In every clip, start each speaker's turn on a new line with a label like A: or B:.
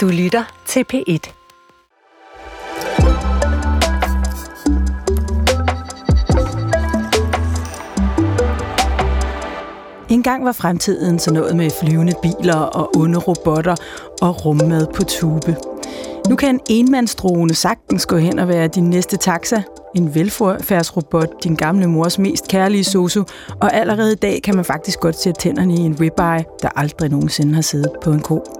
A: Du lytter til P1. En gang var fremtiden så noget med flyvende biler og onde robotter og rummad på tube. Nu kan en enmandsdrone sagtens gå hen og være din næste taxa, en velfærdsrobot, din gamle mors mest kærlige sosu, og allerede i dag kan man faktisk godt sætte tænderne i en ribeye, der aldrig nogensinde har siddet på en ko.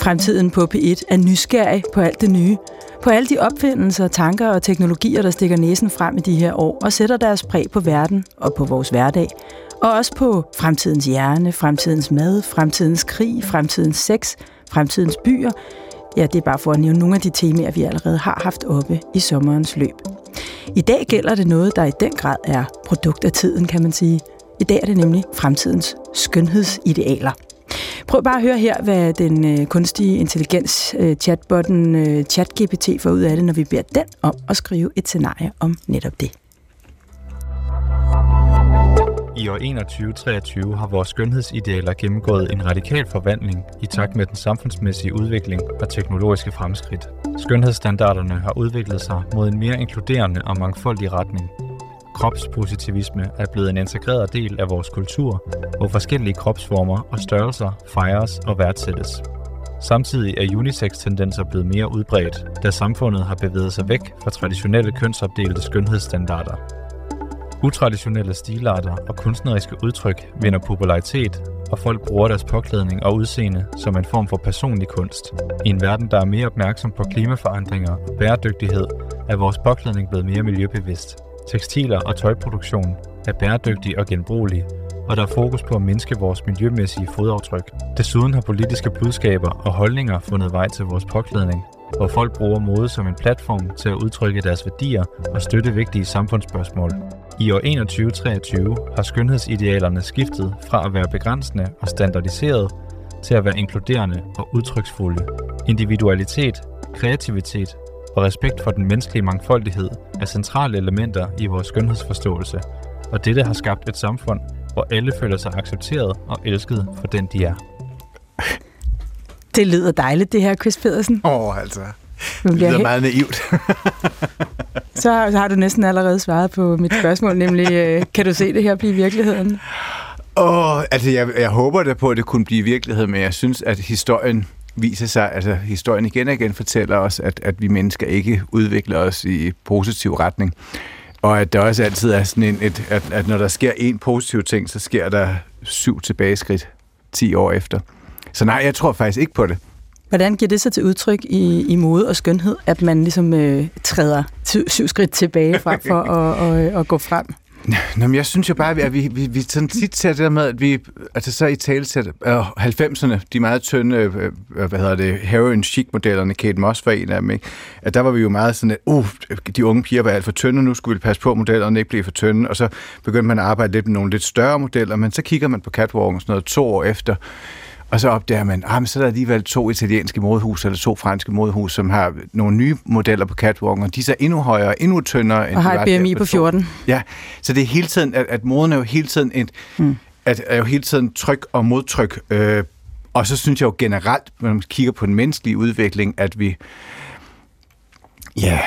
A: Fremtiden på P1 er nysgerrig på alt det nye, på alle de opfindelser, tanker og teknologier, der stikker næsen frem i de her år og sætter deres præg på verden og på vores hverdag. Og også på fremtidens hjerne, fremtidens mad, fremtidens krig, fremtidens sex, fremtidens byer. Ja, det er bare for at nævne nogle af de temaer, vi allerede har haft oppe i sommerens løb. I dag gælder det noget, der i den grad er produkt af tiden, kan man sige. I dag er det nemlig fremtidens skønhedsidealer. Prøv bare at høre her, hvad den øh, kunstige intelligens øh, chatbotten øh, ChatGPT får ud af det, når vi beder den om at skrive et scenarie om netop det.
B: I år 2123 har vores skønhedsidealer gennemgået en radikal forvandling i takt med den samfundsmæssige udvikling og teknologiske fremskridt. Skønhedsstandarderne har udviklet sig mod en mere inkluderende og mangfoldig retning. Kropspositivisme er blevet en integreret del af vores kultur, hvor forskellige kropsformer og størrelser fejres og værdsættes. Samtidig er unisex-tendenser blevet mere udbredt, da samfundet har bevæget sig væk fra traditionelle kønsopdelte skønhedsstandarder. Utraditionelle stilarter og kunstneriske udtryk vinder popularitet, og folk bruger deres påklædning og udseende som en form for personlig kunst. I en verden, der er mere opmærksom på klimaforandringer og bæredygtighed, er vores påklædning blevet mere miljøbevidst. Tekstiler og tøjproduktion er bæredygtig og genbrugelig, og der er fokus på at mindske vores miljømæssige fodaftryk. Desuden har politiske budskaber og holdninger fundet vej til vores påklædning, hvor folk bruger mode som en platform til at udtrykke deres værdier og støtte vigtige samfundsspørgsmål. I år 2123 har skønhedsidealerne skiftet fra at være begrænsende og standardiseret til at være inkluderende og udtryksfulde. Individualitet, kreativitet og respekt for den menneskelige mangfoldighed er centrale elementer i vores skønhedsforståelse, og dette har skabt et samfund, hvor alle føler sig accepteret og elsket for den, de er.
A: Det lyder dejligt, det her, Chris Pedersen.
C: Åh, oh, altså. Det lyder helt... meget naivt.
A: så, så har du næsten allerede svaret på mit spørgsmål, nemlig, øh, kan du se det her blive virkeligheden?
C: Åh, oh, altså jeg, jeg håber da på, at det kunne blive virkelighed, men jeg synes, at historien viser sig, altså historien igen og igen fortæller os, at, at vi mennesker ikke udvikler os i positiv retning. Og at der også altid er sådan en, et, at, at når der sker en positiv ting, så sker der syv tilbageskridt 10 år efter. Så nej, jeg tror faktisk ikke på det.
A: Hvordan giver det sig til udtryk i, i mode og skønhed, at man ligesom øh, træder syv skridt tilbage frem for at, at, at gå frem?
C: Nå, men jeg synes jo bare, at vi, vi, vi sådan tit ser det der med, at vi, altså så i talsæt, øh, 90'erne, de meget tynde, øh, øh, hvad hedder det, heroin chic modellerne, Kate Moss var en af dem, ikke? at der var vi jo meget sådan, at uh, de unge piger var alt for tynde, nu skulle vi passe på, at modellerne ikke blev for tynde, og så begyndte man at arbejde lidt med nogle lidt større modeller, men så kigger man på catwalken sådan noget to år efter, og så opdager man, ah, så er der alligevel to italienske modehus eller to franske modehus, som har nogle nye modeller på catwalken, og de er så endnu højere, endnu tyndere.
A: End og har et BMI på 14.
C: Ja, så det er hele tiden, at, at moden er jo hele tiden et, mm. at, er jo hele tiden tryk og modtryk. Øh, og så synes jeg jo generelt, når man kigger på den menneskelige udvikling, at vi, ja,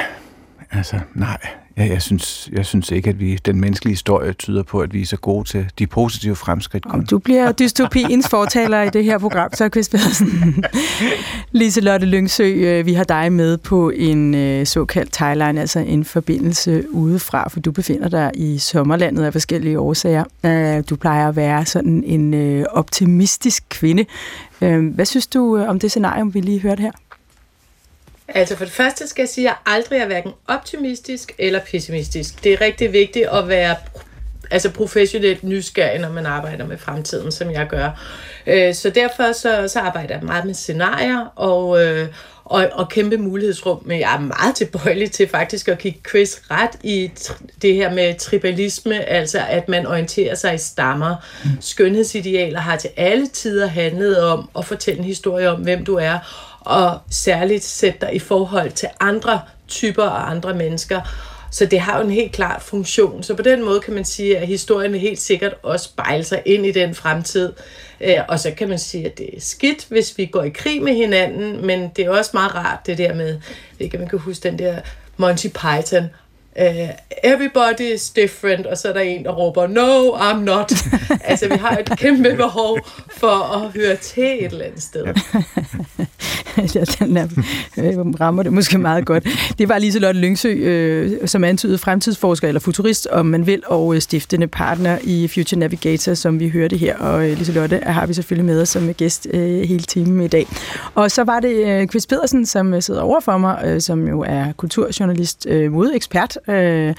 C: altså nej, Ja, jeg synes, jeg synes ikke, at vi den menneskelige historie tyder på, at vi er så gode til de positive fremskridt.
A: Om du bliver dystopiens fortaler i det her program, så Chris Pedersen. Lise Lotte Lyngsø, øh, vi har dig med på en øh, såkaldt timeline, altså en forbindelse udefra, for du befinder dig i sommerlandet af forskellige årsager. Øh, du plejer at være sådan en optimistisk kvinde. Hvad synes du om det scenarie, vi lige hørte her?
D: Altså for det første skal jeg sige, at jeg aldrig er hverken optimistisk eller pessimistisk. Det er rigtig vigtigt at være altså professionelt nysgerrig, når man arbejder med fremtiden, som jeg gør. Øh, så derfor så, så arbejder jeg meget med scenarier og, øh, og, og kæmpe mulighedsrum, men jeg er meget tilbøjelig til faktisk at kigge Chris ret i det her med tribalisme, altså at man orienterer sig i stammer. Mm. Skønhedsidealer har til alle tider handlet om at fortælle en historie om, hvem du er, og særligt sætte dig i forhold til andre typer og andre mennesker. Så det har jo en helt klar funktion. Så på den måde kan man sige, at historien helt sikkert også spejler sig ind i den fremtid. Øh, og så kan man sige, at det er skidt, hvis vi går i krig med hinanden, men det er også meget rart det der med, ikke man kan huske den der Monty Python, uh, everybody is different, og så er der en, der råber, no, I'm not. altså, vi har et kæmpe behov for at høre til et eller andet sted.
A: ja, den er, øh, rammer det måske meget godt. Det var Liselotte Lyngsø, øh, som antydet fremtidsforsker eller futurist, om man vil, og øh, stiftende partner i Future Navigator, som vi hørte her. Og øh, Liselotte har vi selvfølgelig med os som gæst øh, hele timen i dag. Og så var det øh, Chris Pedersen, som sidder over for mig, øh, som jo er kulturjournalist, øh, modekspert, øh,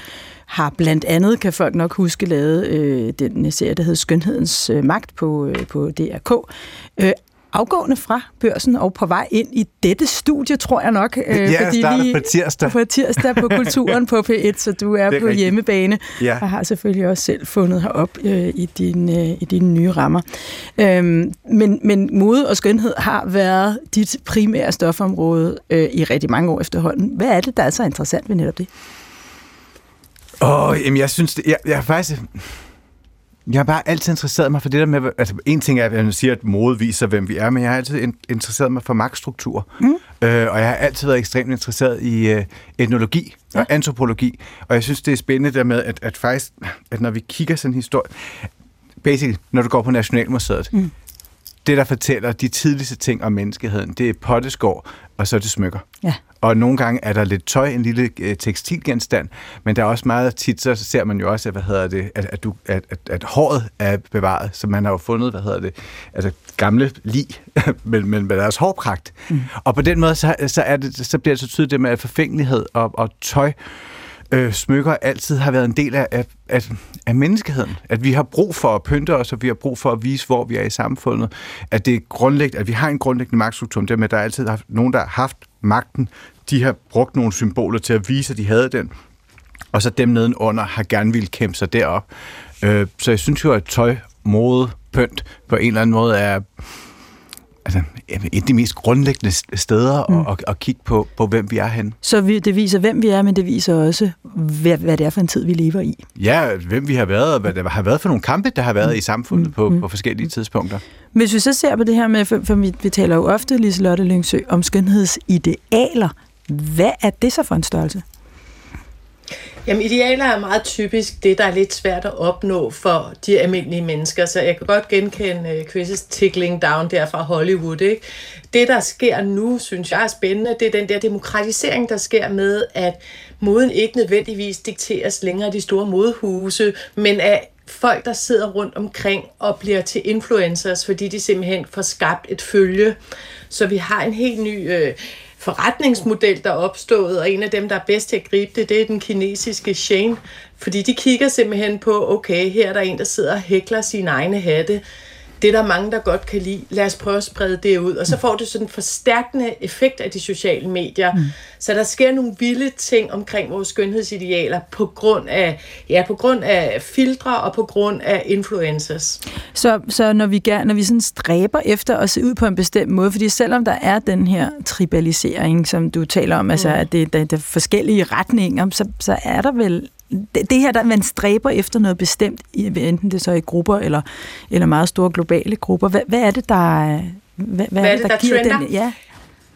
A: har blandt andet, kan folk nok huske, lavet øh, den serie, der hedder Skønhedens øh, Magt på, øh, på DRK. Øh, afgående fra børsen og på vej ind i dette studie, tror jeg nok.
C: Øh, ja, fordi vi på tirsdag.
A: På tirsdag på Kulturen på P1, så du er, er på rigtigt. hjemmebane ja. og har selvfølgelig også selv fundet herop øh, i, din, øh, i dine nye rammer. Øhm, men, men mode og skønhed har været dit primære stofområde øh, i rigtig mange år efterhånden. Hvad er det, der er så interessant ved netop det?
C: Åh, oh, jamen jeg synes, det, jeg, jeg er faktisk... Jeg har bare altid interesseret mig for det der med, altså en ting er, at man siger, at mode viser, hvem vi er, men jeg har altid interesseret mig for magtstruktur. Mm. Øh, og jeg har altid været ekstremt interesseret i øh, etnologi ja. og antropologi. Og jeg synes, det er spændende der med, at, at faktisk, at når vi kigger sådan en historie, basically, når du går på Nationalmuseet, mm. det der fortæller de tidligste ting om menneskeheden, det er potteskår, og så er det smykker. Ja. Og nogle gange er der lidt tøj, en lille øh, tekstilgenstand, men der er også meget tit, så ser man jo også, at, hvad hedder det, at, at, du, at, at, at håret er bevaret, så man har jo fundet, hvad hedder det, altså gamle lig med, med, med deres hårpragt. Mm. Og på den måde, så, så, er det, så bliver det så tydeligt det med, forfængelighed og, og tøj, øh, øh, smykker altid har været en del af, af, af, af menneskeheden. At vi har brug for at pynte os, og vi har brug for at vise, hvor vi er i samfundet. At det er grundlæggende, at vi har en grundlæggende magtstruktur. Det med, at der er altid haft, nogen, der har haft magten, de har brugt nogle symboler til at vise, at de havde den, og så dem nedenunder har gerne ville kæmpe sig derop. Øh, så jeg synes jo, at tøj, mode, pynt på en eller anden måde er altså, et af de mest grundlæggende steder mm. at, at kigge på, på, hvem vi er hen.
A: Så vi, det viser, hvem vi er, men det viser også, hvad, hvad det er for en tid, vi lever i.
C: Ja, hvem vi har været, og hvad der har været for nogle kampe, der har været mm. i samfundet mm. på, mm. på forskellige tidspunkter.
A: Hvis vi så ser på det her med, for, for vi, vi taler jo ofte, Liselotte Lyngsø, om skønhedsidealer. Hvad er det så for en størrelse?
D: Jamen, idealer er meget typisk det, der er lidt svært at opnå for de almindelige mennesker, så jeg kan godt genkende øh, Chris' tickling down der fra Hollywood. Ikke? Det, der sker nu, synes jeg er spændende, det er den der demokratisering, der sker med, at moden ikke nødvendigvis dikteres længere af de store modehuse, men af folk, der sidder rundt omkring og bliver til influencers, fordi de simpelthen får skabt et følge. Så vi har en helt ny... Øh, forretningsmodel, der er opstået, og en af dem, der er bedst til at gribe det, det er den kinesiske Shane. Fordi de kigger simpelthen på, okay, her er der en, der sidder og hækler sine egne hatte det er der mange, der godt kan lide. Lad os prøve at sprede det ud. Og så får du sådan en forstærkende effekt af de sociale medier. Mm. Så der sker nogle vilde ting omkring vores skønhedsidealer på grund af, ja, på grund af filtre og på grund af influencers.
A: Så, så når vi, når vi sådan stræber efter at se ud på en bestemt måde, fordi selvom der er den her tribalisering, som du taler om, altså, mm. altså at det, der, der er forskellige retninger, så, så er der vel det, her, der man stræber efter noget bestemt, enten det så i grupper eller, eller meget store globale grupper. Hvad, hvad er det, der, hvad, hvad, hvad er det, der, der giver trender? den? Ja.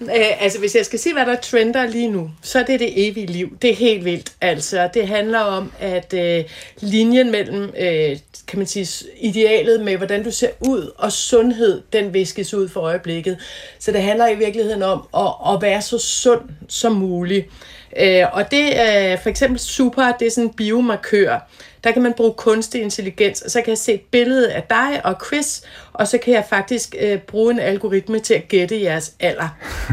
D: Øh, altså, hvis jeg skal se, hvad der trender lige nu, så er det det evige liv. Det er helt vildt. Altså, det handler om, at øh, linjen mellem, øh, kan man sige, idealet med, hvordan du ser ud, og sundhed, den viskes ud for øjeblikket. Så det handler i virkeligheden om at, at være så sund som muligt. Øh, og det er for eksempel super, det er sådan en biomarkør. Der kan man bruge kunstig intelligens, og så kan jeg se et billede af dig og Chris, og så kan jeg faktisk øh, bruge en algoritme til at gætte jeres alder.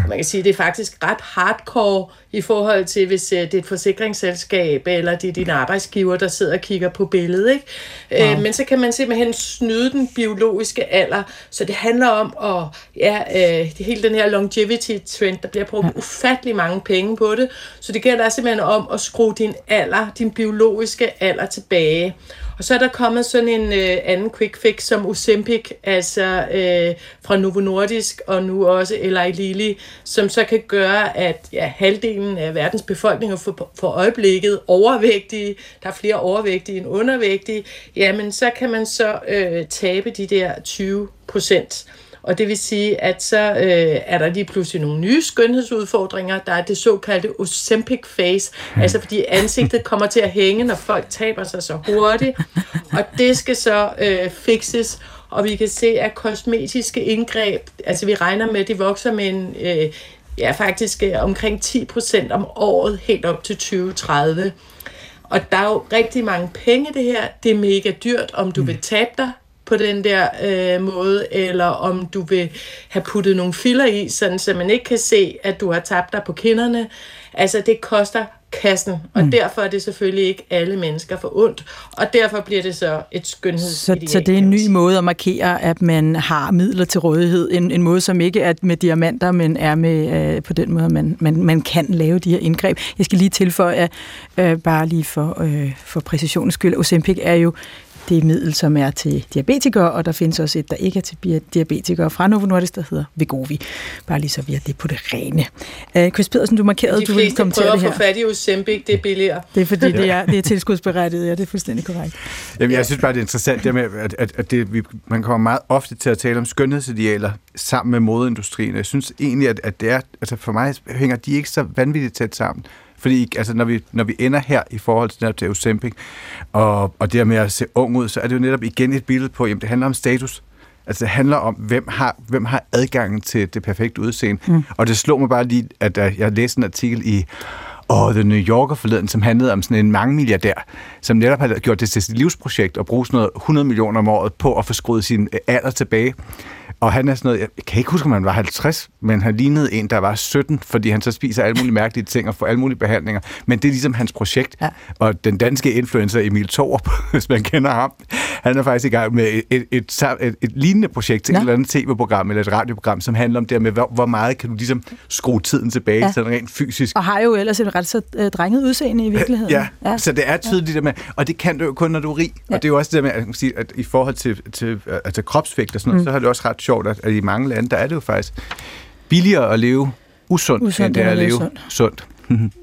D: Man kan sige, at det er faktisk ret hardcore i forhold til, hvis øh, det er et forsikringsselskab, eller det er din arbejdsgiver, der sidder og kigger på billedet. Ikke? Øh, wow. Øh, men så kan man simpelthen snyde den biologiske alder, så det handler om at, ja, øh, det hele den her longevity-trend, der bliver brugt ja. ufattelig mange penge på det, så det gælder simpelthen om at skrue din alder, din biologiske alder tilbage. Og så er der kommet sådan en øh, anden quick fix som Ozempic, altså øh, fra Novo Nordisk og nu også Eli Lilly, som så kan gøre, at ja, halvdelen af verdens befolkning er for, for øjeblikket overvægtige, der er flere overvægtige end undervægtige, jamen så kan man så øh, tabe de der 20 procent. Og det vil sige, at så øh, er der lige pludselig nogle nye skønhedsudfordringer. Der er det såkaldte Ozempic face, mm. altså fordi ansigtet kommer til at hænge, når folk taber sig så hurtigt. Og det skal så øh, fixes, og vi kan se, at kosmetiske indgreb, altså vi regner med, at de vokser med en, øh, ja, faktisk øh, omkring 10% om året, helt op til 2030. Og der er jo rigtig mange penge det her. Det er mega dyrt, om du mm. vil tabe dig på den der øh, måde, eller om du vil have puttet nogle filler i, sådan så man ikke kan se, at du har tabt dig på kinderne. Altså, det koster kassen, og mm. derfor er det selvfølgelig ikke alle mennesker for ondt, og derfor bliver det så et skønhedsideal.
A: Så, så det er en ny måde at markere, at man har midler til rådighed, en, en måde, som ikke er med diamanter, men er med øh, på den måde, man, man, man kan lave de her indgreb. Jeg skal lige tilføje, øh, bare lige for, øh, for præcisionens skyld, Ozempic er jo det er middel, som er til diabetikere, og der findes også et, der ikke er til diabetikere fra Novo Nordisk, der hedder Vegovi. Bare lige så vi har det på det rene. Uh, Chris Pedersen, du markerede,
D: de
A: du ville kommentere
D: det her. De fleste prøver at få fat i Ozempic, det er billigere.
A: Det er fordi, det er, det er tilskudsberettiget, ja, det er fuldstændig korrekt.
C: Jamen, jeg synes bare, det er interessant, det med, at, at, at det, vi, man kommer meget ofte til at tale om skønhedsidealer sammen med modeindustrien. Jeg synes egentlig, at, at det er, altså for mig hænger de ikke så vanvittigt tæt sammen. Fordi altså, når, vi, når vi ender her i forhold til, til Ozempic, og, og det med at se ung ud, så er det jo netop igen et billede på, jamen det handler om status. Altså det handler om, hvem har, hvem har adgangen til det perfekte udseende. Mm. Og det slog mig bare lige, at jeg læste en artikel i og The New Yorker forleden, som handlede om sådan en mange milliardær, som netop har gjort det til sit livsprojekt og brugt sådan noget 100 millioner om året på at få skruet sin alder tilbage. Og han er sådan noget, jeg kan ikke huske, om han var 50, men han lignede en, der var 17, fordi han så spiser alle mulige mærkelige ting og får alle mulige behandlinger. Men det er ligesom hans projekt. Ja. Og den danske influencer Emil Thorup, hvis man kender ham, han er faktisk i gang med et, et, et, et, lignende projekt til ja. et eller andet tv-program eller et radioprogram, som handler om det med, hvor, hvor meget kan du ligesom skrue tiden tilbage, ja. sådan rent fysisk.
A: Og har jo ellers et ret så øh, drenget udseende i virkeligheden.
C: Ja, ja. så det er tydeligt ja. det med, og det kan du jo kun, når du er rig. Ja. Og det er jo også det med, at, sige, at i forhold til, til altså kropsvægt og sådan noget, mm. så har det også ret sjovt, at, i mange lande, der er det jo faktisk billigere at leve usundt, usundt end det er at leve sundt. sundt.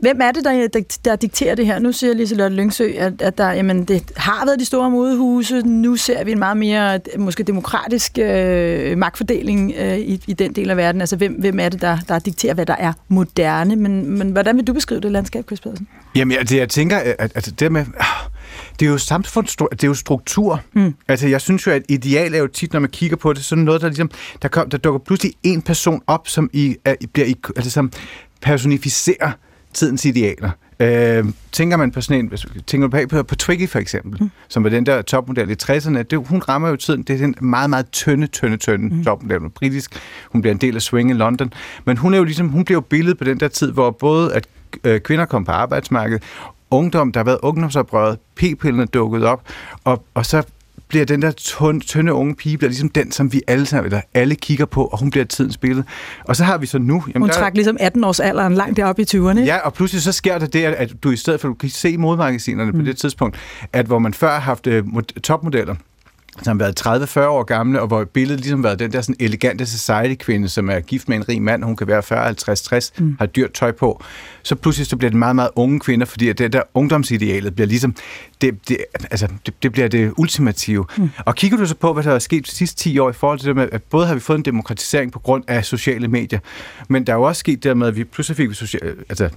A: Hvem er det, der, der, der dikterer det her? Nu siger Liselotte Lyngsø, at, at der, jamen, det har været de store modehuse. Nu ser vi en meget mere måske demokratisk øh, magtfordeling øh, i, i den del af verden. Altså, hvem, hvem er det, der, der dikterer, hvad der er moderne? Men, men hvordan vil du beskrive det landskab, Chris Pedersen?
C: Jamen, jeg, det, jeg tænker, at, at det med... Øh, det er jo samfund, det er jo struktur. Mm. Altså, jeg synes jo, at ideal er jo tit, når man kigger på det, sådan noget, der ligesom, der, kom, der dukker pludselig en person op, som i, er, bliver i, altså, som personificerer tidens idealer. Øh, tænker man på sådan en, tænker man på, på Twiggy for eksempel, mm. som var den der topmodel i 60'erne, det, hun rammer jo tiden, det er en meget, meget tynde, tynde, tynde mm. topmodel, hun er britisk, hun bliver en del af swing i London, men hun er jo ligesom, hun bliver jo billedet på den der tid, hvor både at øh, kvinder kom på arbejdsmarkedet, ungdom, der har været ungdomsoprøret, p-pillene dukket op, og, og så bliver den der tynde, tynde unge pige, bliver ligesom den, som vi alle, sammen, eller alle kigger på, og hun bliver tidens billede. Og så har vi så nu...
A: Jamen, hun der, trak ligesom 18 års alderen langt deroppe i 20'erne.
C: Ja, og pludselig så sker der det, at du i stedet for, du kan se modmagasinerne mm. på det tidspunkt, at hvor man før har haft uh, topmodeller, som har været 30-40 år gamle, og hvor billedet ligesom været den der sådan elegante society-kvinde, som er gift med en rig mand, hun kan være 40, 50, 60, mm. har dyrt tøj på. Så pludselig så bliver det meget, meget unge kvinder, fordi at det der ungdomsidealet bliver ligesom, det, det, altså, det, det bliver det ultimative. Mm. Og kigger du så på, hvad der er sket de sidste 10 år i forhold til det med, at både har vi fået en demokratisering på grund af sociale medier, men der er jo også sket det med, at vi pludselig fik vi social, altså,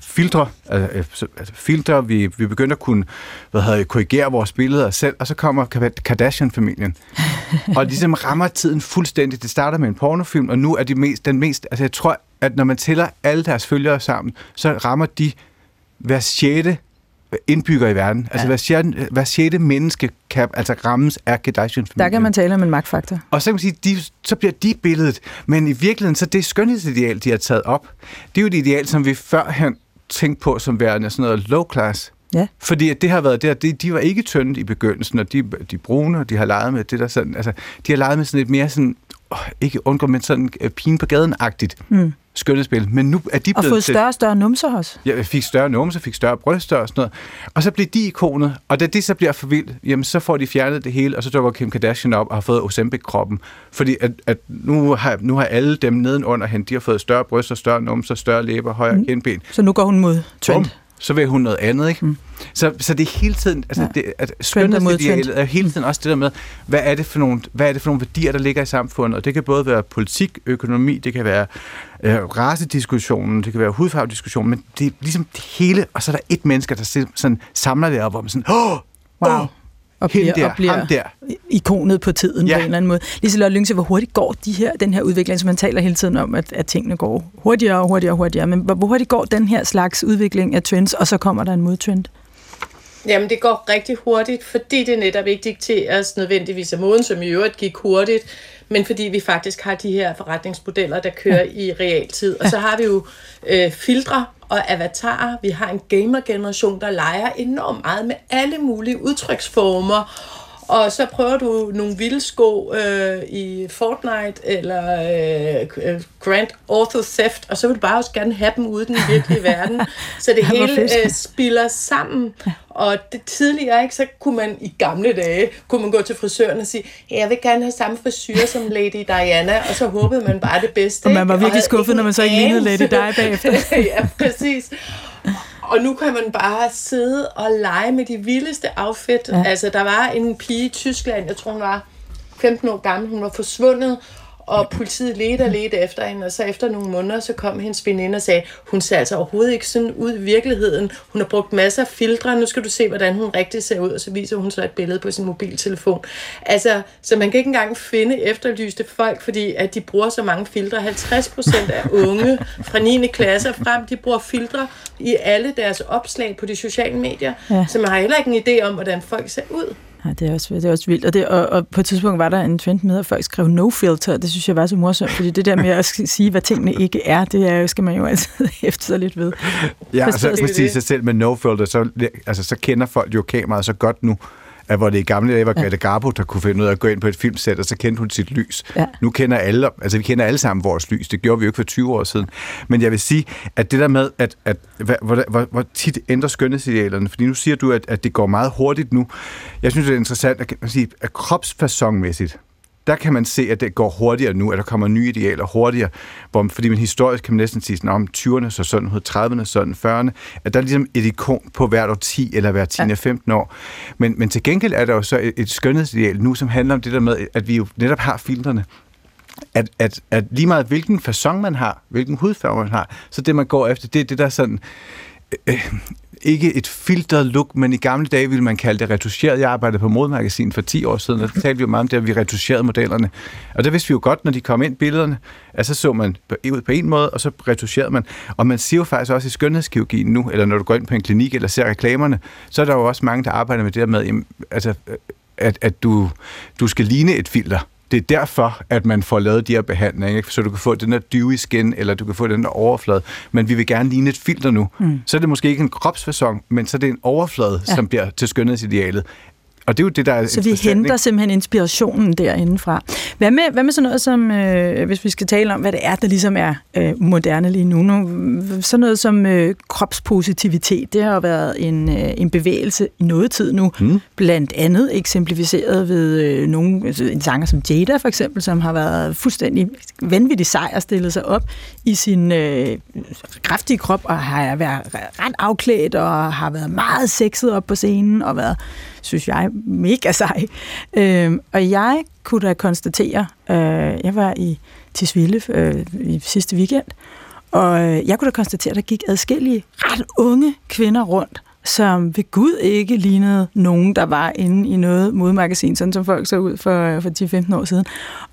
C: filtre, altså, altså, filtre, vi, vi begynder at kunne hvad hedder, korrigere vores billeder selv, og så kommer Kardashian-familien. og ligesom rammer tiden fuldstændig. Det starter med en pornofilm, og nu er de mest, den mest, altså jeg tror, at når man tæller alle deres følgere sammen, så rammer de hver sjette indbygger i verden. Altså, ja. Hver, sjette, hver sjette menneske kan altså rammes af kardashian
A: Der kan man tale om en magtfaktor.
C: Og så kan man sige, de, så bliver de billedet. Men i virkeligheden, så det skønhedsideal, de har taget op, det er jo et ideal, som vi førhen tænkte på som værende sådan noget low class. Ja. Fordi det har været der, de, de var ikke tynde i begyndelsen, og de, de brune, de har leget med det der sådan, altså, de har leget med sådan et mere sådan, ikke undgå, men sådan uh, pine på gaden-agtigt. Mm. Skønhedsbillede, men nu er de
A: Og
C: blevet
A: fået
C: til-
A: større og større numser også.
C: jeg fik større numse, fik større bryster og sådan noget. Og så blev de ikonet, og da det så bliver for vildt, jamen så får de fjernet det hele, og så dukker Kim Kardashian op og har fået Ozempic-kroppen. Fordi at, at nu, har, nu har alle dem nedenunder hende, de har fået større bryster, større numser, større læber, højere mm. kindben.
A: Så nu går hun mod trend.
C: Bum, så vil hun noget andet, ikke? Mm. Så, så det er hele tiden, altså
A: Ja.
C: det, at skønhedsidealet er hele tiden også det der med, hvad er det for nogle, hvad er det for nogle værdier, der ligger i samfundet? Og det kan både være politik, økonomi, det kan være øh, racediskussionen, det kan være hudfarvediskussionen, men det er ligesom det hele, og så er der et menneske, der sådan samler det op, hvor man sådan, åh,
A: Wow.
C: åh,
A: Og bliver,
C: der,
A: og bliver
C: der.
A: ikonet på tiden
C: Ja.
A: på en eller anden måde. Liselotte Lyngse, hvor hurtigt går de her, den her udvikling, som man taler hele tiden om, at, at tingene går hurtigere og hurtigere og hurtigere. Men hvor, hvor hurtigt går den her slags udvikling af trends, og så kommer der en modtrend?
D: Jamen, det går rigtig hurtigt, fordi det netop ikke dikteres nødvendigvis af moden, som i øvrigt gik hurtigt, men fordi vi faktisk har de her forretningsmodeller, der kører ja. i realtid. Og så har vi jo øh, filtre og avatarer. Vi har en gamer-generation, der leger enormt meget med alle mulige udtryksformer. Og så prøver du nogle vilde sko øh, i Fortnite eller øh, Grand Auto Theft, og så vil du bare også gerne have dem ude i den virkelige verden. Så det hele øh, spiller sammen. Og det tidligere, ikke, så kunne man i gamle dage, kunne man gå til frisøren og sige, "Ja, jeg vil gerne have samme frisyr som Lady Diana, og så håbede man bare det bedste.
A: Og man var virkelig skuffet, når man så ikke lignede Lady
D: anelse.
A: Di bagefter.
D: ja, præcis. Og nu kan man bare sidde og lege med de vildeste outfit.
A: Ja.
D: Altså, der var en pige i Tyskland, jeg tror hun var 15 år gammel, hun var forsvundet, og politiet ledte og ledte efter hende, og så efter nogle måneder, så kom hendes veninde og sagde, hun ser altså overhovedet ikke sådan ud i virkeligheden. Hun har brugt masser af filtre, nu skal du se, hvordan hun rigtig ser ud, og så viser hun så et billede på sin mobiltelefon. Altså, så man kan ikke engang finde efterlyste folk, fordi at de bruger så mange filtre. 50 procent af unge fra 9. klasse og frem, de bruger filtre i alle deres opslag på de sociale medier,
A: ja.
D: så man har heller ikke en idé om, hvordan folk ser ud.
A: Ja, det er også, det er også vildt. Og, det, og, og på et tidspunkt var der en trend med, at folk skrev no filter. Det synes jeg var så morsomt, fordi det der med at sige, hvad tingene ikke er, det er, skal man jo altid hæfte sig lidt ved.
C: Ja, og så
A: Forstået.
C: kan man
D: Det er
C: sige
D: det.
C: sig selv med no filter, så, altså, så kender folk jo kameraet så godt nu, at hvor det i gamle dage var Greta Garbo, der kunne finde ud af at gå ind på et filmsæt, og så kendte hun sit lys.
A: Ja.
C: Nu kender alle, altså vi kender alle sammen vores lys. Det gjorde vi jo ikke for 20 år siden. Men jeg vil sige, at det der med, at, at hvor, hvor, hvor, tit ændrer skønhedsidealerne, fordi nu siger du, at, at det går meget hurtigt nu. Jeg synes, det er interessant at, at sige, at kropsfasonmæssigt, der kan man se, at det går hurtigere nu, at der kommer nye idealer hurtigere, hvor, fordi man historisk kan man næsten sige, om 20'erne så sådan ud, 30'erne sådan, 40'erne, at der er ligesom et ikon på hvert år 10 eller hver 10 ja. 15 år. Men, men til gengæld er der jo så et, et skønhedsideal nu, som handler om det der med, at vi jo netop har filtrene, at, at, at lige meget hvilken façon man har, hvilken hudfarve man har, så det man går efter, det er det der sådan, øh, ikke et filtret look, men i gamle dage ville man kalde det retuscheret. Jeg arbejdede på modemagasinet for 10 år siden, og der talte vi jo meget om det, at vi retuscherede modellerne. Og der vidste vi jo godt, når de kom ind billederne, at så så man ud på en måde, og så retuscherede man. Og man siger jo faktisk også i skønhedskirurgien nu, eller når du går ind på en klinik eller ser reklamerne, så er der jo også mange, der arbejder med det der med, altså, at, at du, du skal ligne et filter. Det er derfor, at man får lavet de her behandlinger, ikke? så du kan få den der dewy skin, eller du kan få den der overflade. Men vi vil gerne ligne et filter nu. Mm. Så er det måske ikke en kropsfasong, men så er det en overflade, ja. som bliver til skønhedsidealet. Og det er jo det, der er
A: Så vi henter
C: ikke?
A: simpelthen inspirationen derindefra. Hvad med, hvad med sådan noget som, øh, hvis vi skal tale om, hvad det er, der ligesom er øh, moderne lige nu, nu sådan noget som øh, kropspositivitet, det har jo været en, øh, en bevægelse i noget tid nu,
C: Mm.
A: blandt andet eksemplificeret ved øh, nogen, altså en sanger som Jada for eksempel, som har været fuldstændig vanvittig sej og stillet sig op i sin øh, kraftige krop, og har været ret afklædt, og har været meget sexet op på scenen, og været synes jeg, mega sej. Øh, og jeg kunne da konstatere, øh, jeg var i Tisvilde øh, i sidste weekend, og øh, jeg kunne da konstatere, at der gik adskillige ret unge kvinder rundt, som ved Gud ikke lignede nogen, der var inde i noget modmagasin, sådan som folk så ud for, øh, for 10-15 år siden,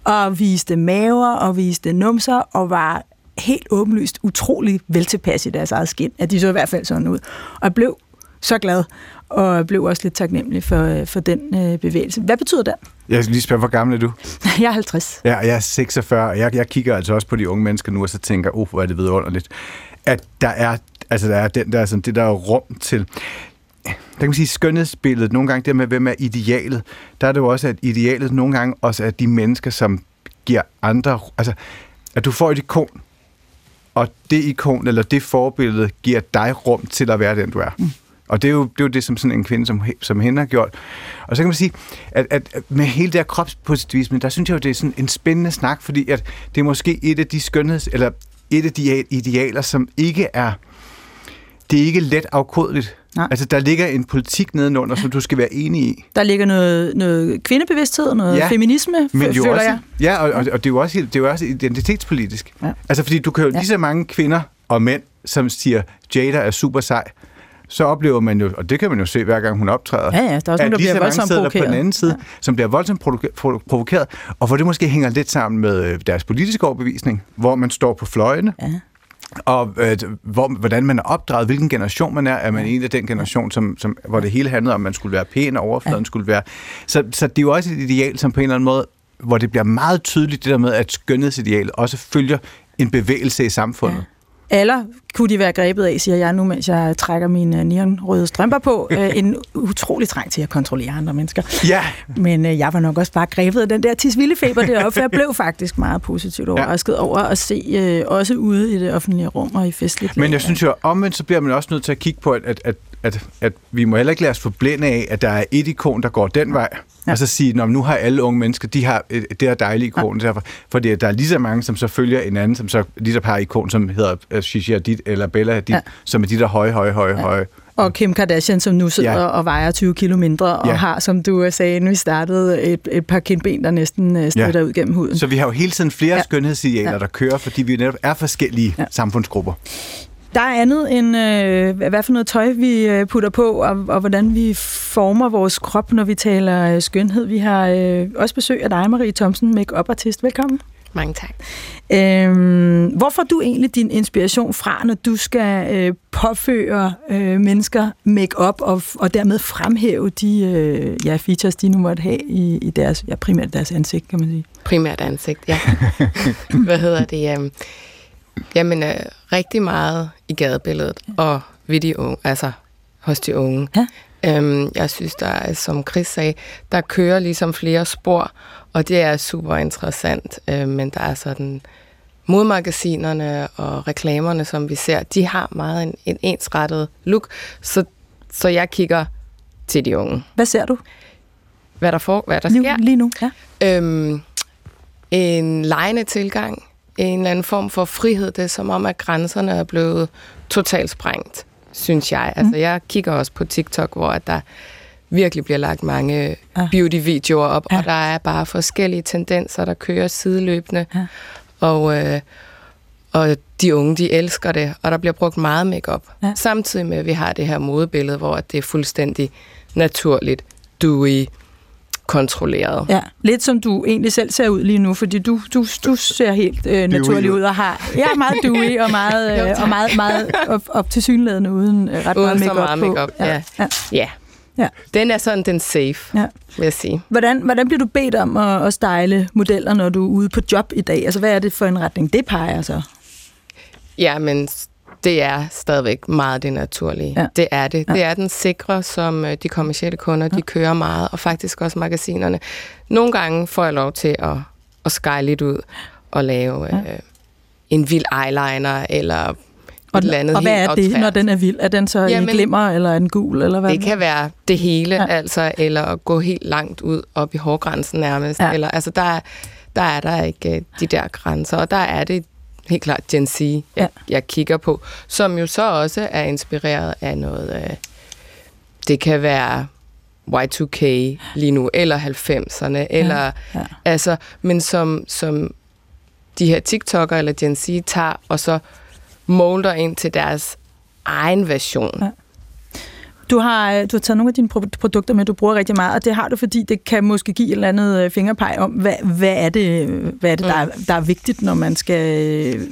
A: og viste maver og viste numser, og var helt åbenlyst utrolig veltilpas i deres eget skin, at de så i hvert fald sådan ud. Og jeg blev så glad, og blev også lidt taknemmelig for, for den øh, bevægelse. Hvad betyder det?
C: Jeg skal lige spørge, hvor gammel er du?
A: Jeg er 50.
C: Ja, jeg er 46, og jeg, jeg kigger altså også på de unge mennesker nu, og så tænker, oh, hvor er det vidunderligt, at der er, altså der er den der, sådan, det der er rum til, der kan man sige, skønhedsbilledet, nogle gange det med, hvem er idealet, der er det jo også, at idealet nogle gange også er de mennesker, som giver andre, altså, at du får et ikon, og det ikon eller det forbillede giver dig rum til at være den, du er. Mm. Og det er, jo, det er jo det, som sådan en kvinde som, som hende har gjort. Og så kan man sige, at, at med hele det her kropspositivisme, der synes jeg jo, det er sådan en spændende snak, fordi at det er måske et af de skønheds, eller et af de idealer, som ikke er, det er ikke let afkodeligt. Nej. Altså, der ligger en politik nedenunder, som du skal være enig i.
A: Der ligger noget, noget kvindebevidsthed, noget ja, feminisme,
C: men jo
A: føler
C: også,
A: jeg.
C: Ja, og, og, og det, er jo også, det er jo også identitetspolitisk. Ja. Altså, fordi du kan jo ja. lige så mange kvinder og mænd, som siger, Jada er super sej, så oplever man jo, og det kan man jo se hver gang hun optræder,
A: ja, ja, der er også nogen, der bliver voldsomt provokeret.
C: på den anden side, ja. som bliver voldsomt provokeret, og hvor det måske hænger lidt sammen med øh, deres politiske overbevisning, hvor man står på fløjene, ja og øh, hvor, hvordan man er opdraget, hvilken generation man er. Er man en af den generation, som, som, hvor det hele handlede om, at man skulle være pæn, og overfladen ja. skulle være... Så, så det er jo også et ideal, som på en eller anden måde, hvor det bliver meget tydeligt, det der med, at skønhedsidealet også følger en bevægelse i samfundet. Ja.
A: Eller kunne de være grebet af, siger jeg nu, mens jeg trækker mine neonrøde strømper på. Øh, en utrolig trang til at kontrollere andre mennesker.
C: Ja.
A: Men øh, jeg var nok også bare grebet af den der tisvildefeber deroppe, for jeg blev faktisk meget positivt overrasket ja. over at se øh, også ude i det offentlige rum og i festligt
C: Men jeg synes jo, omvendt så bliver man også nødt til at kigge på, at, at, at at, at vi må heller ikke lade os forblænde af, at der er et ikon, der går den vej, ja. og så sige, at nu har alle unge mennesker, de har det her dejlige ikon, ja. derfor, fordi der er lige så mange, som så følger en anden, som så lige så har ikon, som hedder Shishi Hadid eller Bella Hadid, ja. som er de der høje, høje, høje, ja. høje.
A: Og Kim Kardashian, som nu sidder ja. og vejer 20 kilo mindre, og ja. har, som du sagde, inden vi startede, et, et par kindben, der næsten øh, strider ja. ud gennem huden.
C: Så vi har jo hele tiden flere ja. skønhedsidealer, ja. der kører, fordi vi netop er forskellige ja. samfundsgrupper.
A: Der er andet end, øh, hvad for noget tøj vi øh, putter på, og, og hvordan vi former vores krop, når vi taler øh, skønhed. Vi har øh, også besøg af dig, Marie Thomsen, make artist. Velkommen.
E: Mange tak.
A: Øhm, hvor får du egentlig din inspiration fra, når du skal øh, påføre øh, mennesker make-up og, og dermed fremhæve de øh, ja, features, de nu måtte have i, i deres, ja, primært deres ansigt, kan man sige?
E: Primært ansigt, ja. hvad hedder det? Um Jamen, øh, rigtig meget i gadebilledet og ved de unge, altså hos de unge. Ja. Øhm, jeg synes, der er, som Chris sagde, der kører ligesom flere spor, og det er super interessant. Øh, men der er sådan modmagasinerne og reklamerne, som vi ser, de har meget en, en ensrettet look, så, så jeg kigger til de unge.
A: Hvad ser du?
E: Hvad der, får, hvad der sker?
A: Lige nu, ja.
E: Øhm, en lejende tilgang en eller anden form for frihed. Det er som om, at grænserne er blevet totalt sprængt, synes jeg. Altså, mm. jeg kigger også på TikTok, hvor der virkelig bliver lagt mange ja. beauty-videoer op, ja. og der er bare forskellige tendenser, der kører sideløbende. Ja. Og, øh, og de unge, de elsker det, og der bliver brugt meget makeup. Ja. Samtidig med, at vi har det her modebillede, hvor det er fuldstændig naturligt, dewy, kontrolleret.
A: Ja, lidt som du egentlig selv ser ud lige nu, fordi du, du, du ser helt øh, naturlig ud og har ja, meget dewy og meget, øh, og meget, meget op, op til synlædende uden øh, ret uden meget makeup
E: meget makeup
A: på.
E: Ja. Ja. ja. Ja. Den er sådan den safe, ja. vil jeg sige.
A: Hvordan, hvordan bliver du bedt om at, at style modeller, når du er ude på job i dag? Altså, hvad er det for en retning, det peger så?
E: Ja, men det er stadigvæk meget det naturlige. Ja. Det er det. Ja. Det er den sikre, som øh, de kommercielle kunder, de kører meget, og faktisk også magasinerne. Nogle gange får jeg lov til at, at skyle lidt ud og lave ja. øh, en vild eyeliner, eller og, et eller andet
A: Og hvad er det, når den er vild? Er den så Jamen, en glimmer, eller en gul, eller hvad?
E: Det kan være det hele, ja. altså, eller at gå helt langt ud op i hårgrænsen nærmest. Ja. Eller, altså, der, der er der ikke øh, de der grænser, og der er det helt klart Gen Z, jeg, ja. jeg kigger på, som jo så også er inspireret af noget... Øh, det kan være Y2K lige nu, eller 90'erne, ja. eller... Ja. Altså, men som, som de her TikToker eller Gen Z tager, og så molder ind til deres egen version. Ja.
A: Du har, øh, du har taget nogle af dine produkter med, du bruger rigtig meget, og det har du, fordi det kan måske give et eller andet øh, fingerpeg om, hvad, hvad er det, hvad er det der, er, der er vigtigt, når man skal øh,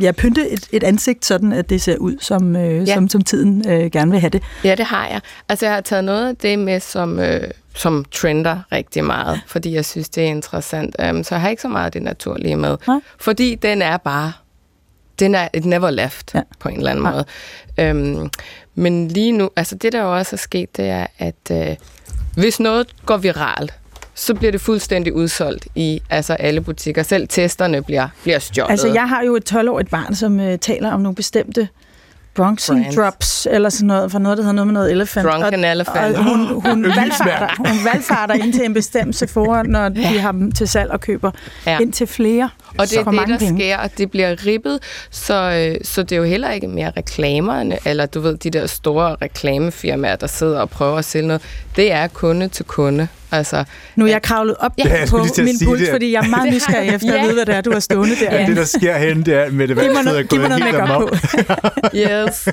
A: ja, pynte et, et ansigt, sådan at det ser ud, som, ja. som, som tiden øh, gerne vil have det.
E: Ja, det har jeg. Altså, jeg har taget noget af det med, som... Øh, som trender rigtig meget, fordi jeg synes, det er interessant. Um, så jeg har ikke så meget af det naturlige med, ja. fordi den er bare, den er et never left ja. på en eller anden ja. måde. Um, men lige nu, altså det der jo også er sket, det er, at øh, hvis noget går viralt, så bliver det fuldstændig udsolgt i altså alle butikker. Selv testerne bliver, bliver stjålet.
A: Altså, jeg har jo et 12-årigt barn, som øh, taler om nogle bestemte Bronxing
E: Brands.
A: Drops, eller sådan noget, for noget, der hedder noget med noget elephant.
E: Drunken
A: og,
E: elephant.
A: Og hun, hun, valgfarter, hun valgfarter ind til en bestemt Sephora, når de har dem til salg og køber
E: Ja.
A: ind til flere.
E: Og det er det, der
A: penge.
E: sker, og det bliver ribbet, så, øh, så det er jo heller ikke mere reklamerne, eller du ved, de der store reklamefirmaer, der sidder og prøver at sælge noget. Det er kunde til kunde. Altså,
A: Nu er jeg kravlet op
C: Ja,
A: på
C: at
A: min pult,
C: det.
A: fordi jeg er meget nysgerrig efter at
E: Ja.
A: vide, hvad det er, du har stående der.
C: Ja. Det, der sker henne, det er, med det
A: Giv mig
C: er
A: noget, giv mig noget makeup på.
E: yes.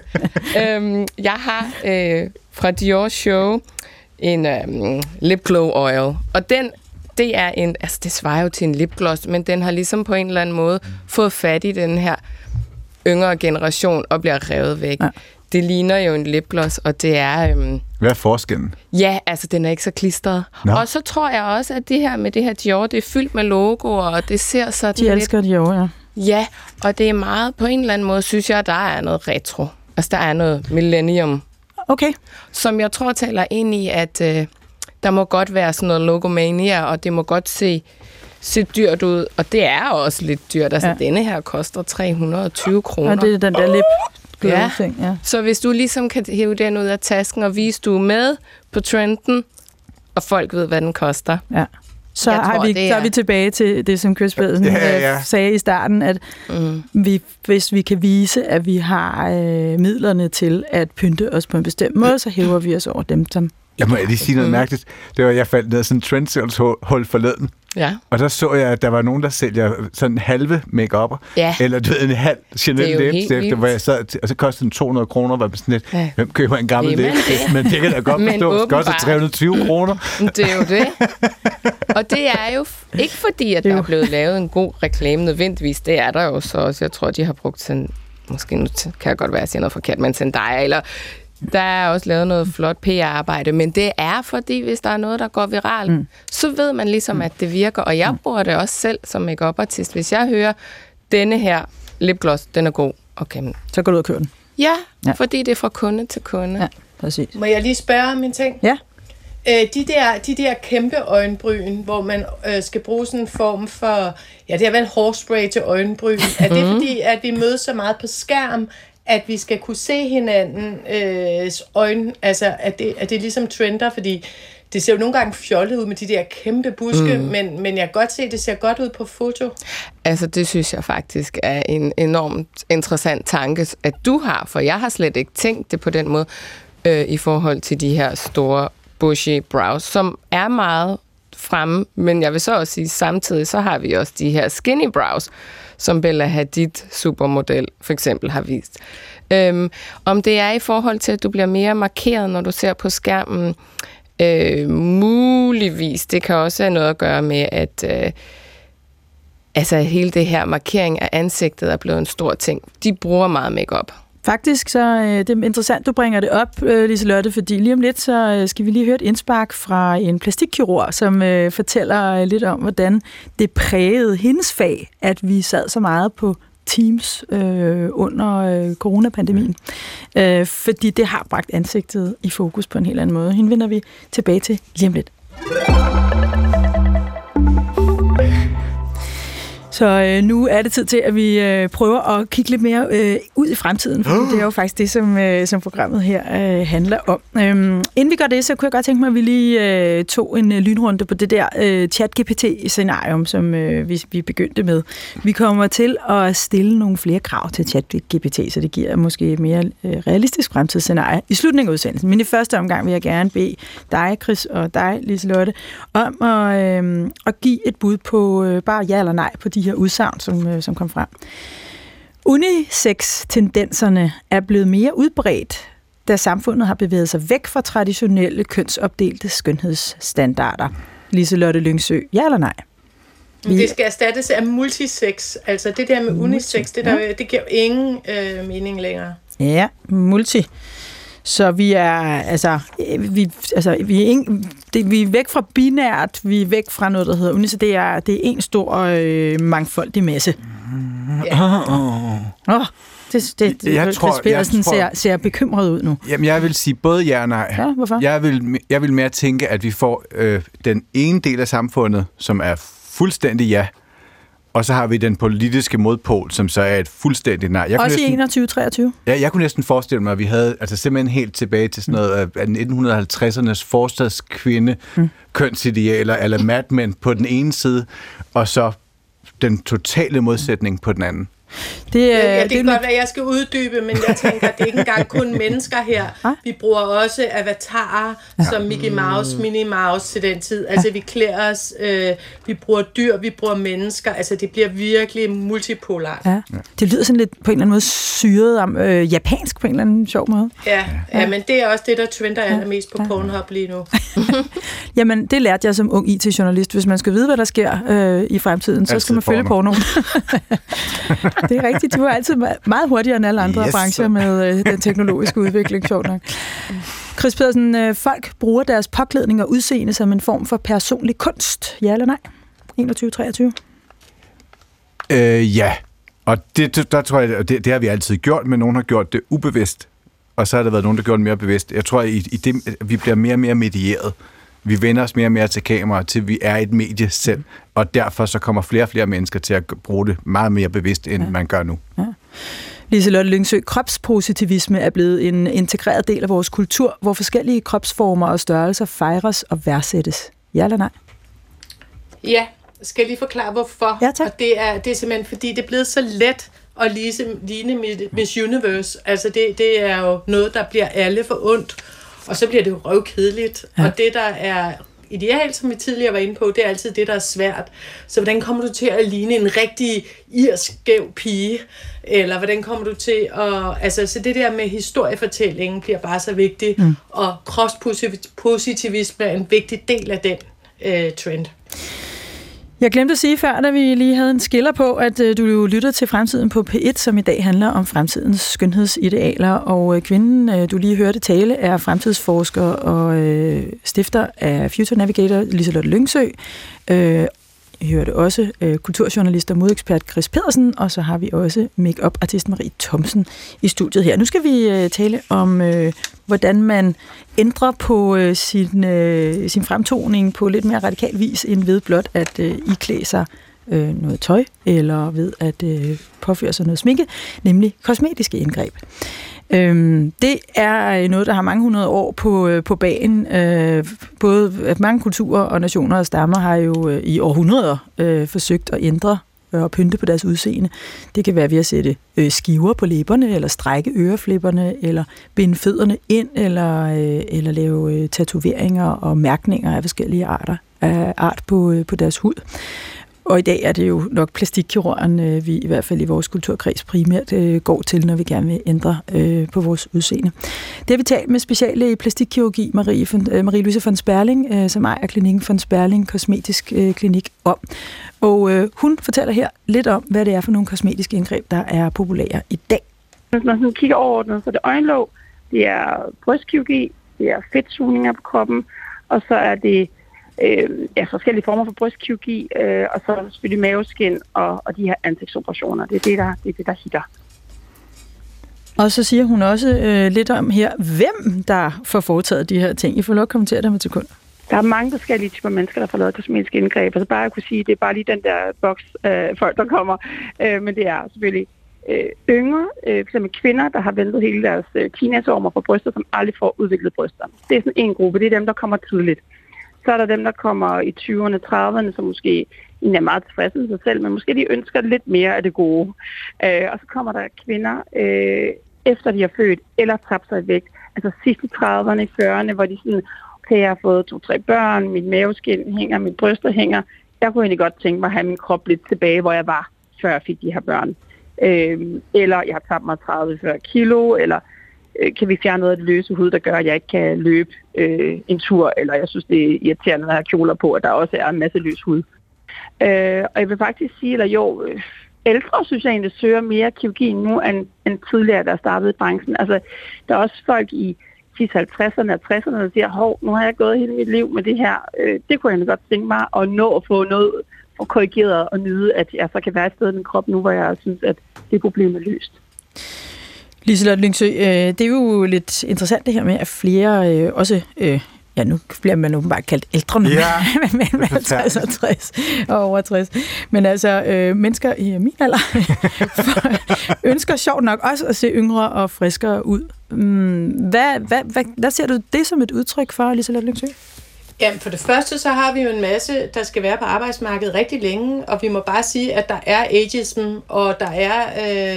E: øhm, jeg har øh, fra Dior Show en øhm, lip glow oil, og den det er en, altså det svarer jo til en lipgloss, men den har ligesom på en eller anden måde fået fat i den her yngre generation og bliver revet væk. Ja. Det ligner jo en lipgloss, og det er, øhm,
C: Hvad er forskellen?
E: ja, altså den er ikke så klistret.
C: Nå.
E: Og så tror jeg også, at det her med det her Dior, det er fyldt med logoer, og det ser sådan
A: De
E: lidt
A: elsker jo, ja.
E: Ja, og det er meget, på en eller anden måde, synes jeg, der er noget retro. Altså, der er noget millennium,
A: Okay.
E: som jeg tror taler ind i, at øh, der må godt være sådan noget logomania, og det må godt se, se dyrt ud. Og det er også lidt dyrt. Altså. Ja. denne her koster 320 kroner.
A: Og det er den der lip glow
E: Ja.
A: ting, ja.
E: Så hvis du ligesom kan hive den ud af tasken og vise, du er med på trenden, og folk ved, hvad den koster.
A: ja. Så,
E: Jeg
A: har
E: tror,
A: vi,
E: det
A: så er
E: er-
A: vi tilbage til det, som Chris Beden
C: Ja, ja, ja.
A: øh, sagde i starten, at
E: Mm.
A: vi, hvis vi kan vise, at vi har øh, midlerne til at pynte os på en bestemt måde, så hæver vi os over dem, som
C: Jeg må lige sige noget
E: Mm.
C: mærkeligt. Det var, jeg faldt ned af sådan en trendsales-hul forleden,
E: Ja.
C: og der så jeg, at der var nogen, der sælger sådan halve make
E: Ja.
C: eller du ved, en halv Chanel læbestift, hvor jeg sad, og så kostede den 200 kroner, var sådan lidt,
E: Ja.
C: hvem køber en gammel læbestift? Men det kan da godt forstå, det koster
E: åbenbart.
C: 320 kroner.
E: Det er jo det. Og det er jo ikke fordi, at
A: er
E: der er blevet lavet en god reklame nødvendigvis. Det er der jo så også. Jeg tror, de har brugt sådan... Måske nu kan jeg godt være, at jeg siger noget forkert, men Zendaya, eller der er også lavet noget flot PR-arbejde, men det er fordi, hvis der er noget, der går viralt, mm. så ved man ligesom, at det virker. Og jeg bruger det også selv som make artist Hvis jeg hører, denne her lipgloss, den er god, okay,
A: så går du ud og køber den.
E: ja, ja, fordi det er fra kunde til kunde.
A: Ja, præcis.
D: Må jeg lige spørge om en ting?
A: Ja.
D: Øh, de, der, de der kæmpe øjenbryn, hvor man øh, skal bruge sådan en form for, ja, det er vel hårspray til øjenbryn. Er det fordi, at vi mødes så meget på skærm, at vi skal kunne se hinanden øh, øjne, altså at det, at det ligesom trender, fordi det ser jo nogle gange fjollet ud med de der kæmpe buske, mm. men, men jeg kan godt se, at det ser godt ud på foto.
E: Altså, det synes jeg faktisk er en enormt interessant tanke, at du har, for jeg har slet ikke tænkt det på den måde, øh, i forhold til de her store bushy brows, som er meget fremme, men jeg vil så også sige, samtidig så har vi også de her skinny brows, som Bella Hadid supermodel for eksempel har vist. Øhm, om det er i forhold til, at du bliver mere markeret, når du ser på skærmen, øh, muligvis. Det kan også have noget at gøre med, at øh, altså hele det her markering af ansigtet er blevet en stor ting. De bruger meget makeup.
A: Faktisk så øh, det er interessant, du bringer det op, øh, Liselotte, fordi lige om lidt så øh, skal vi lige høre et indspark fra en plastikkirurg, som øh, fortæller øh, lidt om, hvordan det prægede hendes fag, at vi sad så meget på Teams øh, under øh, coronapandemien. Øh, fordi det har bragt ansigtet i fokus på en helt anden måde. Hende vender vi tilbage til lige om lidt. Så øh, nu er det tid til, at vi øh, prøver at kigge lidt mere øh, ud i fremtiden, for det er jo faktisk det, som, øh, som programmet her øh, handler om. Øhm, inden vi gør det, så kunne jeg godt tænke mig, at vi lige øh, tog en øh, lynrunde på det der øh, chat-GPT-scenarium, som øh, vi, vi begyndte med. Vi kommer til at stille nogle flere krav til chat-GPT, så det giver måske et mere øh, realistisk fremtidsscenarie i slutningen af udsendelsen. Men i første omgang vil jeg gerne bede dig, Chris, og dig, Liselotte, om at, øh, at give et bud på øh, bare ja eller nej på de her udsagn, som, øh, som kom frem. Unisex-tendenserne er blevet mere udbredt, da samfundet har bevæget sig væk fra traditionelle kønsopdelte skønhedsstandarder. Liselotte Lyngsø, ja eller nej?
D: Vi... Det skal erstattes af multisex. Altså det der med unisex, det, der, det giver ingen øh, mening længere.
A: Ja, multi. Så vi er altså vi altså vi er, ingen, det, vi er væk fra binært, vi er væk fra noget der hedder unisex. Det er det er en stor øh, mangfoldig masse. Åh, oh, det, det, det,
C: Jeg tror- jeg tror-
A: ser, ser bekymret ud nu.
C: Jamen, jeg vil sige både ja og nej.
A: Ja, hvorfor?
C: Jeg vil, jeg vil mere tænke, at vi får øh, den ene del af samfundet, som er fuldstændig ja, og så har vi den politiske modpol, som så er et fuldstændig nej. Jeg
A: Også i
C: næsten,
A: 21-23.
C: ja, jeg kunne næsten forestille mig, at vi havde altså simpelthen helt tilbage til sådan noget af af 1950'ernes forstadskvinde, mm. kønsidealer, eller Mad Men på den ene side, og så den totale modsætning på den anden.
A: Det,
D: Ja, ja, det
A: det,
D: kan godt være, at jeg skal uddybe, men jeg tænker, det er ikke engang kun mennesker her.
A: Ah.
D: Vi bruger også avatarer som Mickey Mouse, Minnie Mouse til den tid. Altså, vi klæder os, øh, vi bruger dyr, vi bruger mennesker. Altså, det bliver virkelig multipolart.
A: ja. det lyder sådan lidt på en eller anden måde syret om øh, japansk på en eller anden sjov måde.
D: Ja, ja, men det er også det, der trender allermest på Pornhub lige nu.
A: Jamen, det lærte jeg som ung IT-journalist. Hvis man skal vide, hvad der sker øh, i fremtiden, så
C: Altid
A: skal man følge
C: porno.
A: pornoen. det er rigtigt. Du er altid me- meget hurtigere end alle andre
C: Yes.
A: brancher med øh, den teknologiske udvikling, sjovt nok. Chris Pedersen, øh, folk bruger deres påklædning og udseende som en form for personlig kunst. Ja eller nej? 21-23?
C: Øh, ja, og det, der tror jeg, det, det har vi altid gjort, men nogen har gjort det ubevidst, og så har der været nogen, der gjort det mere bevidst. Jeg tror, i, i det, vi bliver mere og mere medieret. Vi vender os mere og mere til kamera, til vi er et medie selv, og derfor så kommer flere og flere mennesker til at bruge det meget mere bevidst, end ja. man gør nu.
A: Liselotte Lyngsø, kropspositivisme er blevet en integreret del af vores kultur, hvor forskellige kropsformer og størrelser fejres og værdsættes. Ja eller nej?
D: Ja, skal jeg lige forklare, hvorfor?
A: Ja, tak.
D: Og det er, det er simpelthen, fordi det er blevet så let at lise, ligne Miss- Miss Universe. Altså, det, det er jo noget, der bliver alle for ondt, og så bliver det jo røvkedeligt. Ja. Og det, der er idealt, som vi tidligere var inde på, det er altid det, der er svært. Så hvordan kommer du til at ligne en rigtig irsk skæv pige? Eller hvordan kommer du til at... Altså, så det der med historiefortællingen bliver bare så vigtigt, mm. og kropspositivisme er en vigtig del af den øh, trend.
A: Jeg glemte at sige før, da vi lige havde en skiller på, at øh, du jo lytter til Fremtiden på P1, som i dag handler om fremtidens skønhedsidealer. Og øh, kvinden, øh, du lige hørte tale, er fremtidsforsker og øh, stifter af Future Navigator, Liselotte Lyngsø. Øh, hørte også øh, kulturjournalist og modekspert Chris Pedersen, og så har vi også make-up-artist Marie Thomsen i studiet her. Nu skal vi øh, tale om, øh, hvordan man ændrer på øh, sin, øh, sin fremtoning på lidt mere radikal vis, end ved blot at øh, iklæde sig øh, noget tøj, eller ved at øh, påføre sig noget sminke, nemlig kosmetiske indgreb. Øhm, det er øh, noget, der har mange hundrede år på, øh, på banen. Øh, både mange kulturer og nationer og stammer har jo øh, i århundreder øh, forsøgt at ændre og pynte på deres udseende. Det kan være ved at sætte øh, skiver på læberne, eller strække øreflipperne, eller binde fødderne ind, eller, øh, eller lave øh, tatoveringer og mærkninger af forskellige arter af art på, øh, på deres hud. Og i dag er det jo nok plastikkirurgen, øh, vi i hvert fald i vores kulturkreds primært øh, går til, når vi gerne vil ændre øh, på vores udseende. Det har vi talt med speciallæge i plastikkirurgi, Marie, von, øh, Marie-Louise von Sperling, øh, som ejer klinikken von Sperling Kosmetisk øh, Klinik om. Og øh, hun fortæller her lidt om, hvad det er for nogle kosmetiske indgreb, der er populære i dag.
F: Hvis man sådan kigger overordnet, så er det øjenlåg, det er brystkirurgi, det er fedtsugninger på kroppen, og så er det øh, ja, forskellige former for brystkirurgi, øh, og så er selvfølgelig maveskin og, og de her ansigtsoperationer. Det er det, der, det er det, der hitter.
A: Og så siger hun også øh, lidt om her, hvem der får foretaget de her ting. I får lov at kommentere dem til sekund.
F: Der er mange forskellige typer mennesker, der får lavet kosmetiske indgreb. Altså bare at kunne sige, det er bare lige den der boks øh, folk, der kommer. Øh, men det er selvfølgelig øh, yngre, øh, f.eks. kvinder, der har ventet hele deres øh, teenageår på bryster, som aldrig får udviklet bryster. Det er sådan en gruppe. Det er dem, der kommer tidligt. Så er der dem, der kommer i 20'erne, 30'erne, som måske egentlig er meget tilfredse med sig selv, men måske de ønsker lidt mere af det gode. Øh, og så kommer der kvinder, øh, efter de har født eller tabt sig i vægt, altså sidst i 30'erne, 40'erne, hvor de sådan, okay, jeg har fået to-tre børn, mit maveskin hænger, mit bryster hænger. Jeg kunne egentlig godt tænke mig at have min krop lidt tilbage, hvor jeg var, før jeg fik de her børn. Øh, eller jeg har tabt mig 30-40 kilo, eller øh, kan vi fjerne noget af det løse hud, der gør, at jeg ikke kan løbe øh, en tur, eller jeg synes, det er irriterende, at have har kjoler på, at der også er en masse løs hud. Øh, og jeg vil faktisk sige, eller jo, øh, ældre synes jeg egentlig søger mere kirurgi nu, end, end tidligere, der startede i branchen. Altså, der er også folk i 50'erne og 60'erne, og siger, hov, nu har jeg gået hele mit liv med det her. Øh, det kunne jeg godt tænke mig at nå at få noget og korrigeret og nyde, at jeg så kan være et sted i min krop nu, hvor jeg synes, at det problem er løst.
A: Liselotte Lyngsø, øh, det er jo lidt interessant det her med, at flere øh, også øh, ja, nu bliver man åbenbart kaldt ældre, når
C: Ja,
A: man er 50 og 60 og over 60. Men altså, øh, mennesker i min alder ønsker sjovt nok også at se yngre og friskere ud. Mm, hvad, hvad, hvad, hvad ser du det som et udtryk for, Liselotte Lyngsø?
D: Jamen, for det første, så har vi jo en masse, der skal være på arbejdsmarkedet rigtig længe, og vi må bare sige, at der er ageism, og der er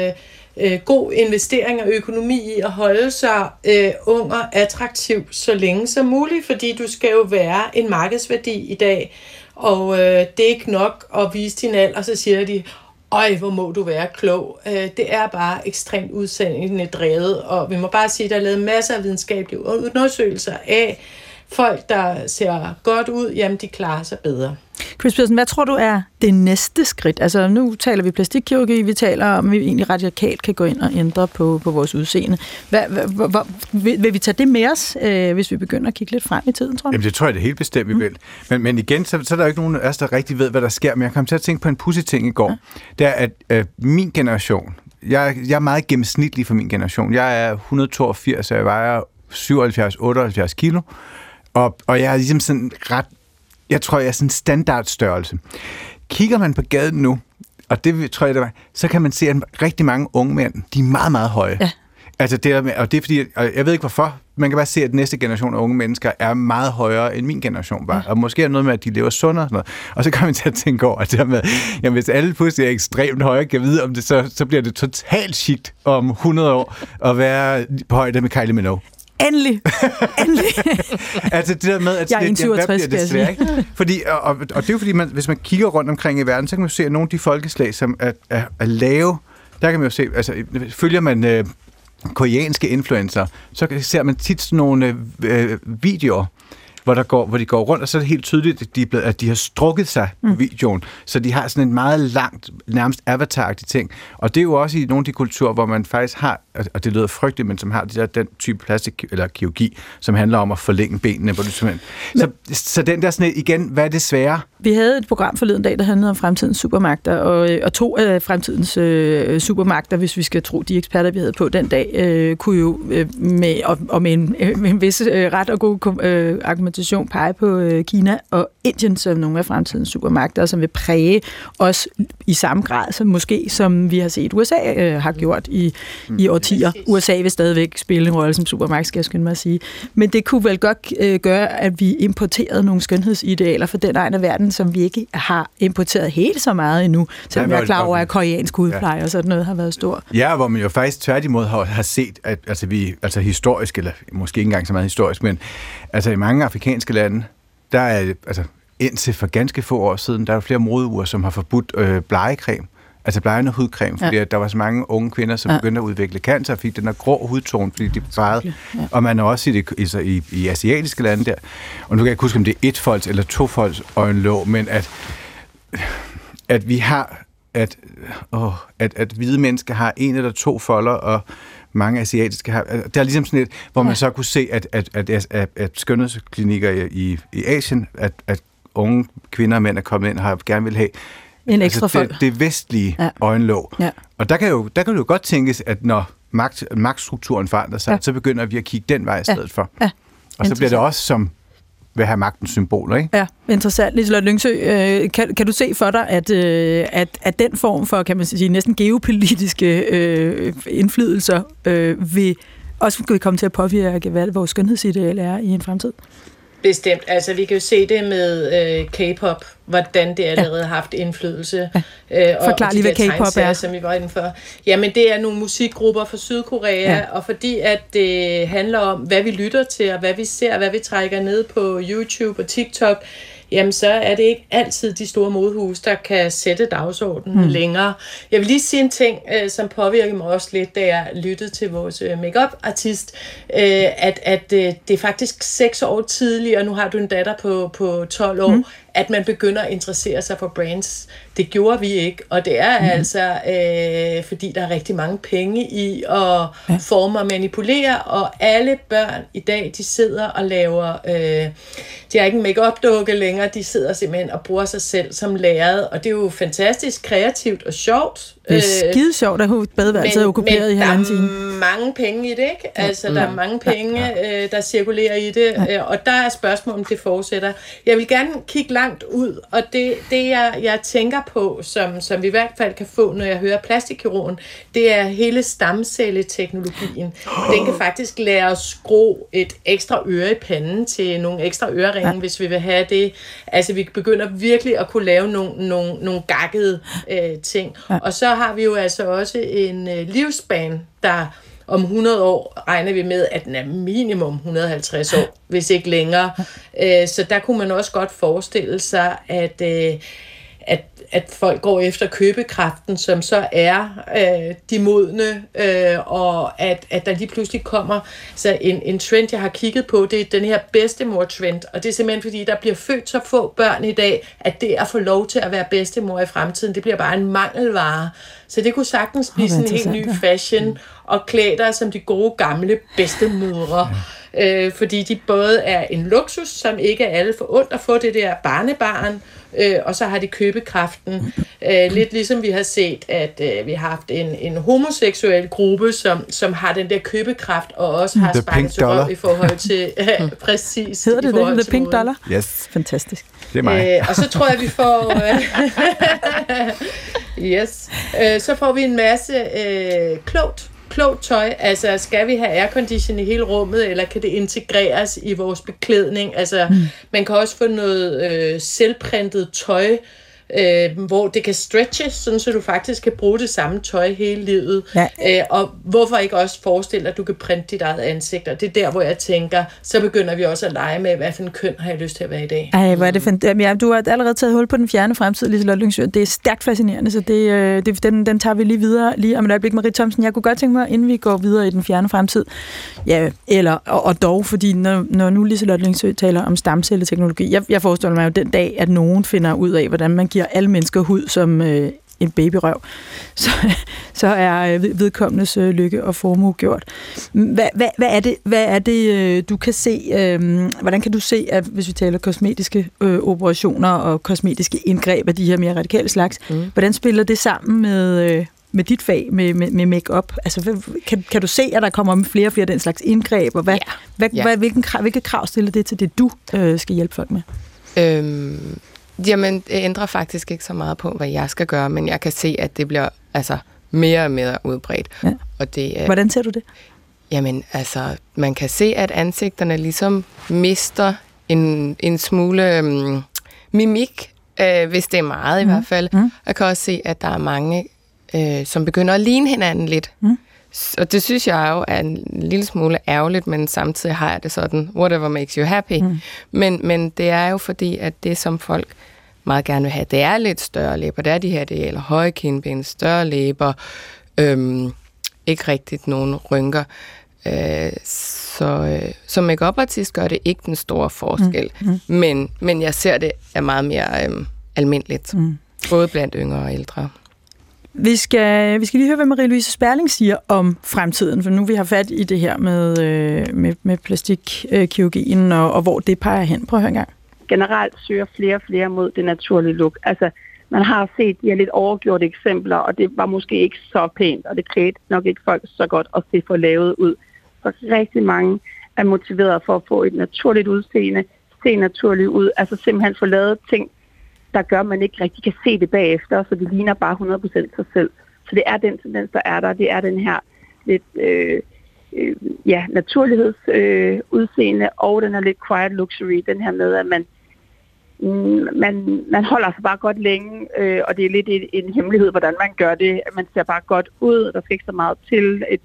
D: øh, øh, god investering og økonomi i at holde sig øh, ung og attraktiv så længe som muligt, fordi du skal jo være en markedsværdi i dag, og øh, det er ikke nok at vise din alder, og så siger de, øj, hvor må du være klog. Øh, det er bare ekstremt udsendende drevet, og vi må bare sige, at der er lavet masser af videnskabelige undersøgelser af, folk, der ser godt ud, jamen de klarer sig bedre.
A: Chris Peterson, hvad tror du er det næste skridt? Altså nu taler vi plastikkirurgi, vi taler om, at vi egentlig radikalt kan gå ind og ændre på, på vores udseende. Hvad, hvad, hvad, vil, vil vi tage det med os, øh, hvis vi begynder at kigge lidt frem i tiden, tror du?
C: Jamen det tror jeg det er helt bestemt, vi vil. Men, men igen, så, så er der jo ikke nogen af os, der rigtig ved, hvad der sker. Men jeg kom til at tænke på en pussy ting i går. Ja. Det er, at øh, min generation, jeg, jeg er meget gennemsnitlig for min generation. Jeg er 182, så jeg vejer 77-78 kilo. Og, og jeg er ligesom sådan ret, jeg tror, jeg er sådan standardstørrelse. Kigger man på gaden nu, og det tror jeg, det var, så kan man se, at rigtig mange unge mænd, de er meget, meget høje. Ja. Altså det er, og det er fordi, og jeg ved ikke hvorfor, man kan bare se, at næste generation af unge mennesker er meget højere end min generation var. Ja. Og måske er noget med, at de lever sundere og sådan noget. Og så kommer man til at tænke over, at det med, jamen, hvis alle pludselig er ekstremt høje, kan vide, om det så, så bliver det totalt shit om 100 år at være på højde med Kylie Minogue.
A: Endelig. Endelig.
C: altså det der med, at
A: jeg er
C: det,
A: bliver
C: det svært, ikke? Fordi, og, og, og, det er jo fordi, man, hvis man kigger rundt omkring i verden, så kan man se, at nogle af de folkeslag, som er, er, er lave, der kan man jo se, altså følger man øh, koreanske influencer, så ser man tit sådan nogle øh, videoer, hvor, der går, hvor de går rundt, og så er det helt tydeligt, at de, er blevet, at de har strukket sig mm. på videoen. Så de har sådan en meget langt, nærmest avatar ting. Og det er jo også i nogle af de kulturer, hvor man faktisk har, og det lyder frygteligt, men som har de der, den type plastik eller kirurgi, som handler om at forlænge benene. Hvor du simpelthen... så, så den der sådan igen, hvad er det svære?
A: Vi havde et program forleden dag, der handlede om fremtidens supermagter, og, og to af fremtidens øh, supermagter, hvis vi skal tro de eksperter, vi havde på den dag, øh, kunne jo øh, med, og, og med, en, øh, med en vis øh, ret og god øh, argumentation pege på øh, Kina og Indien som nogle af fremtidens supermagter, som vil præge os i samme grad, som måske som vi har set USA øh, har gjort i, mm. i årtier. USA vil stadigvæk spille en rolle som supermagt, skal jeg skynde mig at sige. Men det kunne vel godt øh, gøre, at vi importerede nogle skønhedsidealer for den egen af verden, som vi ikke har importeret helt så meget endnu, selvom jeg er klar over, at koreansk hudpleje ja. og sådan noget har været stor.
C: Ja, hvor man jo faktisk tværtimod har, har set, at altså, vi, altså historisk, eller måske ikke engang så meget historisk, men altså i mange afrikanske lande, der er, altså indtil for ganske få år siden, der er flere modeuger, som har forbudt øh, blegecreme. Altså blegende hudcreme, fordi ja. der var så mange unge kvinder, som ja. begyndte at udvikle cancer, og fik den der grå hudtone, fordi de farede. Ja. Og man er også i, det, i, i, i asiatiske lande der, og nu kan jeg ikke huske, om det er et folds eller to folds øjenlåg, men at, at vi har, at, åh, at, at hvide mennesker har en eller to folder, og mange asiatiske har. Det er ligesom sådan et, hvor man så kunne se, at, at, at, at, at, skønhedsklinikker i, i Asien, at, at unge kvinder og mænd er kommet ind og har gerne vil have
A: en ekstra altså,
C: det, det vestlige ja. øjenlåg. Ja. Og der kan, jo, der kan jo godt tænkes, at når magt, magtstrukturen forandrer sig, ja. så begynder vi at kigge den vej i stedet ja. for. Ja. Og så bliver det også som vil have magtens symboler, ikke?
A: Ja, interessant. Liselotte Lyngsø, øh, kan, kan du se for dig, at, øh, at, at den form for, kan man sige, næsten geopolitiske øh, indflydelser øh, vil også vil komme til at påvirke, hvad vores skønhedsideal er i en fremtid?
D: Bestemt. Altså, vi kan jo se det med øh, K-pop, hvordan det allerede ja. har haft indflydelse.
A: Ja. Øh, Forklar lige, hvad K-pop er.
D: Som vi var inde for. Jamen, det er nogle musikgrupper fra Sydkorea, ja. og fordi at det handler om, hvad vi lytter til, og hvad vi ser, hvad vi trækker ned på YouTube og TikTok, jamen så er det ikke altid de store modhus, der kan sætte dagsordenen mm. længere. Jeg vil lige sige en ting, øh, som påvirker mig også lidt, da jeg lyttede til vores øh, makeup artist øh, at, at øh, det er faktisk seks år tidligere, nu har du en datter på, på 12 år, mm at man begynder at interessere sig for brands. Det gjorde vi ikke, og det er mm. altså, øh, fordi der er rigtig mange penge i at ja. forme og manipulere, og alle børn i dag, de sidder og laver, øh, de har ikke en make-up-dukke længere, de sidder simpelthen og bruger sig selv som læret, og det er jo fantastisk kreativt og sjovt,
A: det er øh, skide sjovt, at badeværelset er okkuperet i halvanden time.
D: der er mange penge i det, ikke? Altså, mm. der er mm. mange penge, ja. øh, der cirkulerer i det, ja. øh, og der er spørgsmål, om det fortsætter. Jeg vil gerne kigge langt ud, og det, det jeg, jeg tænker på, som, som vi i hvert fald kan få, når jeg hører plastikkirurgen, det er hele stamcelleteknologien. Den kan faktisk lære os skro et ekstra øre i panden til nogle ekstra øreringe, ja. hvis vi vil have det. Altså, vi begynder virkelig at kunne lave nogle, nogle, nogle gakkede øh, ting. Ja. Og så har vi jo altså også en øh, livsbane, der om 100 år regner vi med, at den er minimum 150 år, hvis ikke længere. Øh, så der kunne man også godt forestille sig, at, øh, at at folk går efter købekraften, som så er øh, de modne, øh, og at, at der lige pludselig kommer så en, en trend, jeg har kigget på, det er den her bedstemor-trend, og det er simpelthen fordi, der bliver født så få børn i dag, at det at få lov til at være bedstemor i fremtiden, det bliver bare en mangelvare. Så det kunne sagtens blive sådan en helt ny fashion, og klæde dig som de gode gamle bedstemødre. Øh, fordi de både er en luksus, som ikke er alle for ondt at få det der barnebarn, øh, og så har de købekraften. Øh, lidt ligesom vi har set, at øh, vi har haft en, en homoseksuel gruppe, som, som har den der købekraft, og også har sparket i forhold til... Øh, præcis.
A: Hedder det det? The Pink
C: moden.
A: Dollar?
C: Yes.
A: Fantastisk.
C: Det er mig.
D: Øh, og så tror jeg, vi får... Øh, yes. Øh, så får vi en masse øh, klogt klogt tøj? Altså, skal vi have aircondition i hele rummet, eller kan det integreres i vores beklædning? Altså, mm. man kan også få noget øh, selvprintet tøj, øh, hvor det kan stretches, sådan så du faktisk kan bruge det samme tøj hele livet. Ja. Øh, og hvorfor ikke også forestille dig, at du kan printe dit eget ansigt? Og det er der, hvor jeg tænker, så begynder vi også at lege med, hvad for en køn har jeg lyst til at være i dag.
A: Ej, hvor er det fantastisk. Ja, du har allerede taget hul på den fjerne fremtid, Lise Lyngsø. Det er stærkt fascinerende, så det, øh, det, den, den tager vi lige videre lige om et øjeblik. Marie Thomsen, jeg kunne godt tænke mig, inden vi går videre i den fjerne fremtid, ja, eller, og, og dog, fordi når, når nu Lise Lyngsø taler om stamcelleteknologi, jeg, jeg forestiller mig jo den dag, at nogen finder ud af, hvordan man giver alle mennesker hud som øh, en babyrøv, så, så er øh, vedkommendes øh, lykke og formue gjort. Hvad, hvad, hvad er det, hvad er det øh, du kan se, øh, hvordan kan du se, at hvis vi taler kosmetiske øh, operationer og kosmetiske indgreb af de her mere radikale slags, mm. hvordan spiller det sammen med, øh, med dit fag, med, med, med make-up? Altså, kan, kan du se, at der kommer flere og flere af den slags indgreb, og hvad, ja. Hvad, ja. Hvad, hvilken, hvilke krav stiller det til det, du øh, skal hjælpe folk med?
E: Øhm Jamen, det ændrer faktisk ikke så meget på, hvad jeg skal gøre, men jeg kan se, at det bliver altså mere og mere udbredt. Ja.
A: Og det, øh, Hvordan ser du det?
E: Jamen, altså, man kan se, at ansigterne ligesom mister en, en smule um, mimik, øh, hvis det er meget mm. i hvert fald. Mm. Jeg kan også se, at der er mange, øh, som begynder at ligne hinanden lidt. Mm. Og det synes jeg jo er en lille smule ærgerligt, men samtidig har jeg det sådan, whatever makes you happy. Mm. Men, men det er jo fordi, at det som folk meget gerne vil have, det er lidt større læber. Det er de her, det gælder høje kindben, større læber, øhm, ikke rigtigt nogen rynker. Øh, så øh, som make artist gør det ikke den store forskel, mm. Mm. Men, men jeg ser det er meget mere øhm, almindeligt, mm. både blandt yngre og ældre.
A: Vi skal, vi skal lige høre, hvad Marie-Louise Sperling siger om fremtiden, for nu vi har fat i det her med, øh, med, med plastikkirurgien, og, og hvor det peger hen. Prøv at høre en gang.
F: Generelt søger flere og flere mod det naturlige look. Altså, man har set de her lidt overgjorte eksempler, og det var måske ikke så pænt, og det klædte nok ikke folk så godt at se for lavet ud. Så rigtig mange er motiveret for at få et naturligt udseende, se naturligt ud, altså simpelthen få lavet ting, der gør, at man ikke rigtig kan se det bagefter, så det ligner bare 100% sig selv. Så det er den tendens, der er der. Det er den her lidt øh, øh, ja, naturlighedsudseende, øh, og den her lidt quiet luxury, den her med, at man, mm, man, man holder sig bare godt længe, øh, og det er lidt en, en hemmelighed, hvordan man gør det. Man ser bare godt ud, der skal ikke så meget til. Et,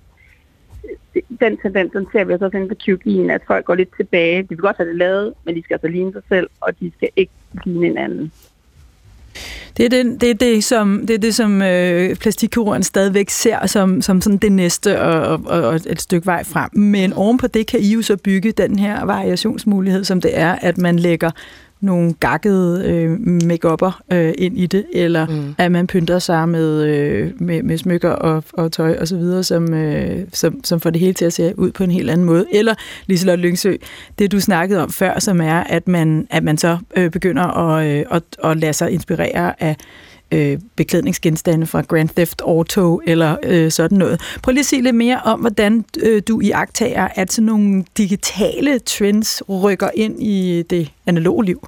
F: den tendens, den ser vi også inden for QG'en, at folk går lidt tilbage. De vil godt have det lavet, men de skal altså ligne sig selv, og de skal ikke ligne en anden.
A: Det er det, det, er det som, det, er det, som øh, plastikkirurgen stadigvæk ser som, som sådan det næste og, og, og et stykke vej frem. Men ovenpå det kan I jo så bygge den her variationsmulighed, som det er, at man lægger nogle gakkede øh, make-up'er øh, ind i det, eller mm. at man pynter sig med, øh, med, med smykker og, og tøj og så videre, som, øh, som, som får det hele til at se ud på en helt anden måde. Eller Liselotte Lyngsø, det du snakkede om før, som er, at man, at man så øh, begynder at, øh, at, at lade sig inspirere af øh, beklædningsgenstande fra Grand Theft Auto eller øh, sådan noget. Prøv lige at sige lidt mere om, hvordan øh, du i agtager, at sådan nogle digitale trends rykker ind i det analoge liv.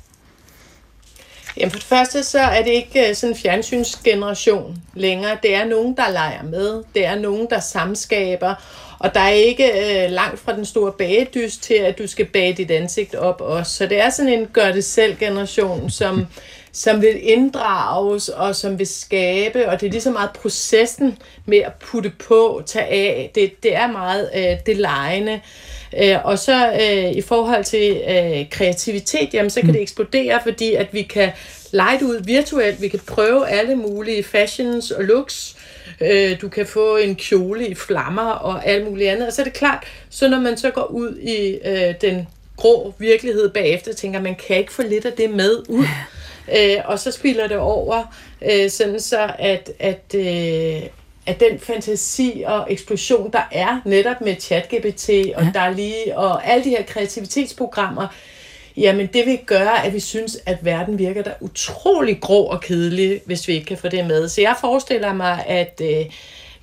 D: Jamen for det første, så er det ikke øh, sådan en fjernsynsgeneration længere. Det er nogen, der leger med. Det er nogen, der samskaber. Og der er ikke øh, langt fra den store bagedyst til, at du skal bage dit ansigt op også. Så det er sådan en gør-det-selv-generation, som som vil inddrages og som vil skabe, og det er lige så meget processen med at putte på, tage af. Det, det er meget øh, det lejende. Øh, og så øh, i forhold til øh, kreativitet, jamen, så kan mm. det eksplodere, fordi at vi kan lege det ud virtuelt. Vi kan prøve alle mulige fashions og looks. Øh, du kan få en kjole i flammer og alt muligt andet. Og så er det klart, så når man så går ud i øh, den grå virkelighed bagefter, tænker man, kan ikke få lidt af det med ud? Øh, og så spiller det over, øh, sådan så at, at, øh, at den fantasi og eksplosion, der er netop med ChatGPT og ja. DALI og alle de her kreativitetsprogrammer, jamen det vil gøre, at vi synes, at verden virker der utrolig grå og kedelig, hvis vi ikke kan få det med. Så jeg forestiller mig, at øh,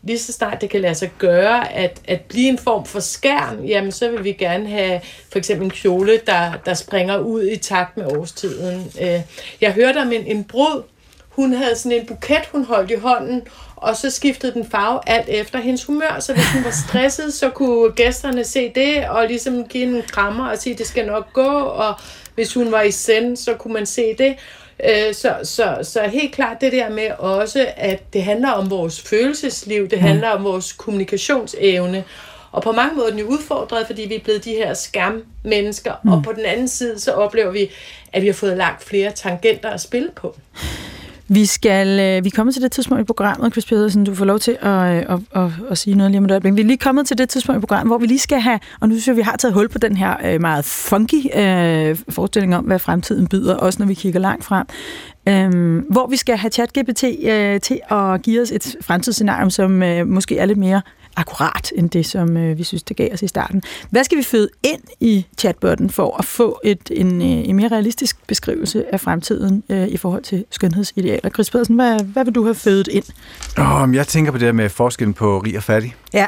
D: lige så snart det kan lade sig gøre at, at blive en form for skærm, jamen så vil vi gerne have for eksempel en kjole, der, der springer ud i takt med årstiden. Øh, jeg hørte om en, en brud, hun havde sådan en buket, hun holdt i hånden, og så skiftede den farve alt efter hendes humør, så hvis hun var stresset, så kunne gæsterne se det, og ligesom give en krammer og sige, det skal nok gå, og hvis hun var i send, så kunne man se det. Øh, så, så, så helt klart det der med også, at det handler om vores følelsesliv, det handler om vores kommunikationsevne, og på mange måder er den jo udfordret, fordi vi er blevet de her skærmmennesker, mm. og på den anden side, så oplever vi, at vi har fået langt flere tangenter at spille på.
A: Vi skal øh, vi er kommet til det tidspunkt i programmet, Chris Pedersen, du får lov til at, øh, at, at, at sige noget lige om et øjeblik. Vi er lige kommet til det tidspunkt i programmet, hvor vi lige skal have, og nu synes jeg, vi har taget hul på den her øh, meget funky øh, forestilling om, hvad fremtiden byder, også når vi kigger langt frem. Øhm, hvor vi skal have ChatGPT øh, til at give os et fremtidsscenarie, som øh, måske er lidt mere akkurat end det, som øh, vi synes, det gav os i starten. Hvad skal vi føde ind i chatbotten for at få et, en, øh, en mere realistisk beskrivelse af fremtiden øh, i forhold til skønhedsidealer? Chris Pedersen, hvad, hvad vil du have fødet ind?
C: Oh, jeg tænker på det der med forskellen på rig og fattig.
A: Ja.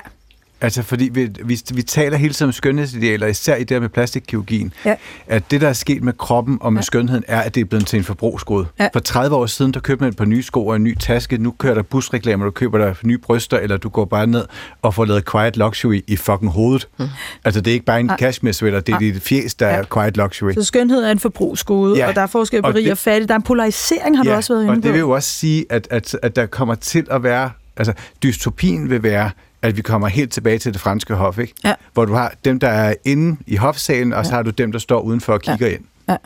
C: Altså, fordi vi, vi, vi taler hele tiden om skønhedsidealer, især i det der med plastikkirurgien. Ja. At det, der er sket med kroppen og med ja. skønheden, er, at det er blevet til en forbrugsgod. Ja. For 30 år siden, der købte man et par nye sko og en ny taske. Nu kører der busreklamer, du køber der nye bryster, eller du går bare ned og får lavet quiet luxury i fucking hovedet. Mm. Altså, det er ikke bare en ja. cashmere sweater, det er dit fjes, der ja. er quiet luxury.
A: Så skønhed er en forbrugsgode, ja. og der er forskel på og rig det, og fattig. Der er en polarisering, har ja. du også været inde
C: på. og det vil jo også sige, at, at, at der kommer til at være... Altså, dystopien vil være at vi kommer helt tilbage til det franske hof, ikke? Ja. hvor du har dem, der er inde i hofsalen, og så har du dem, der står udenfor og kigger ja. ind. Ja.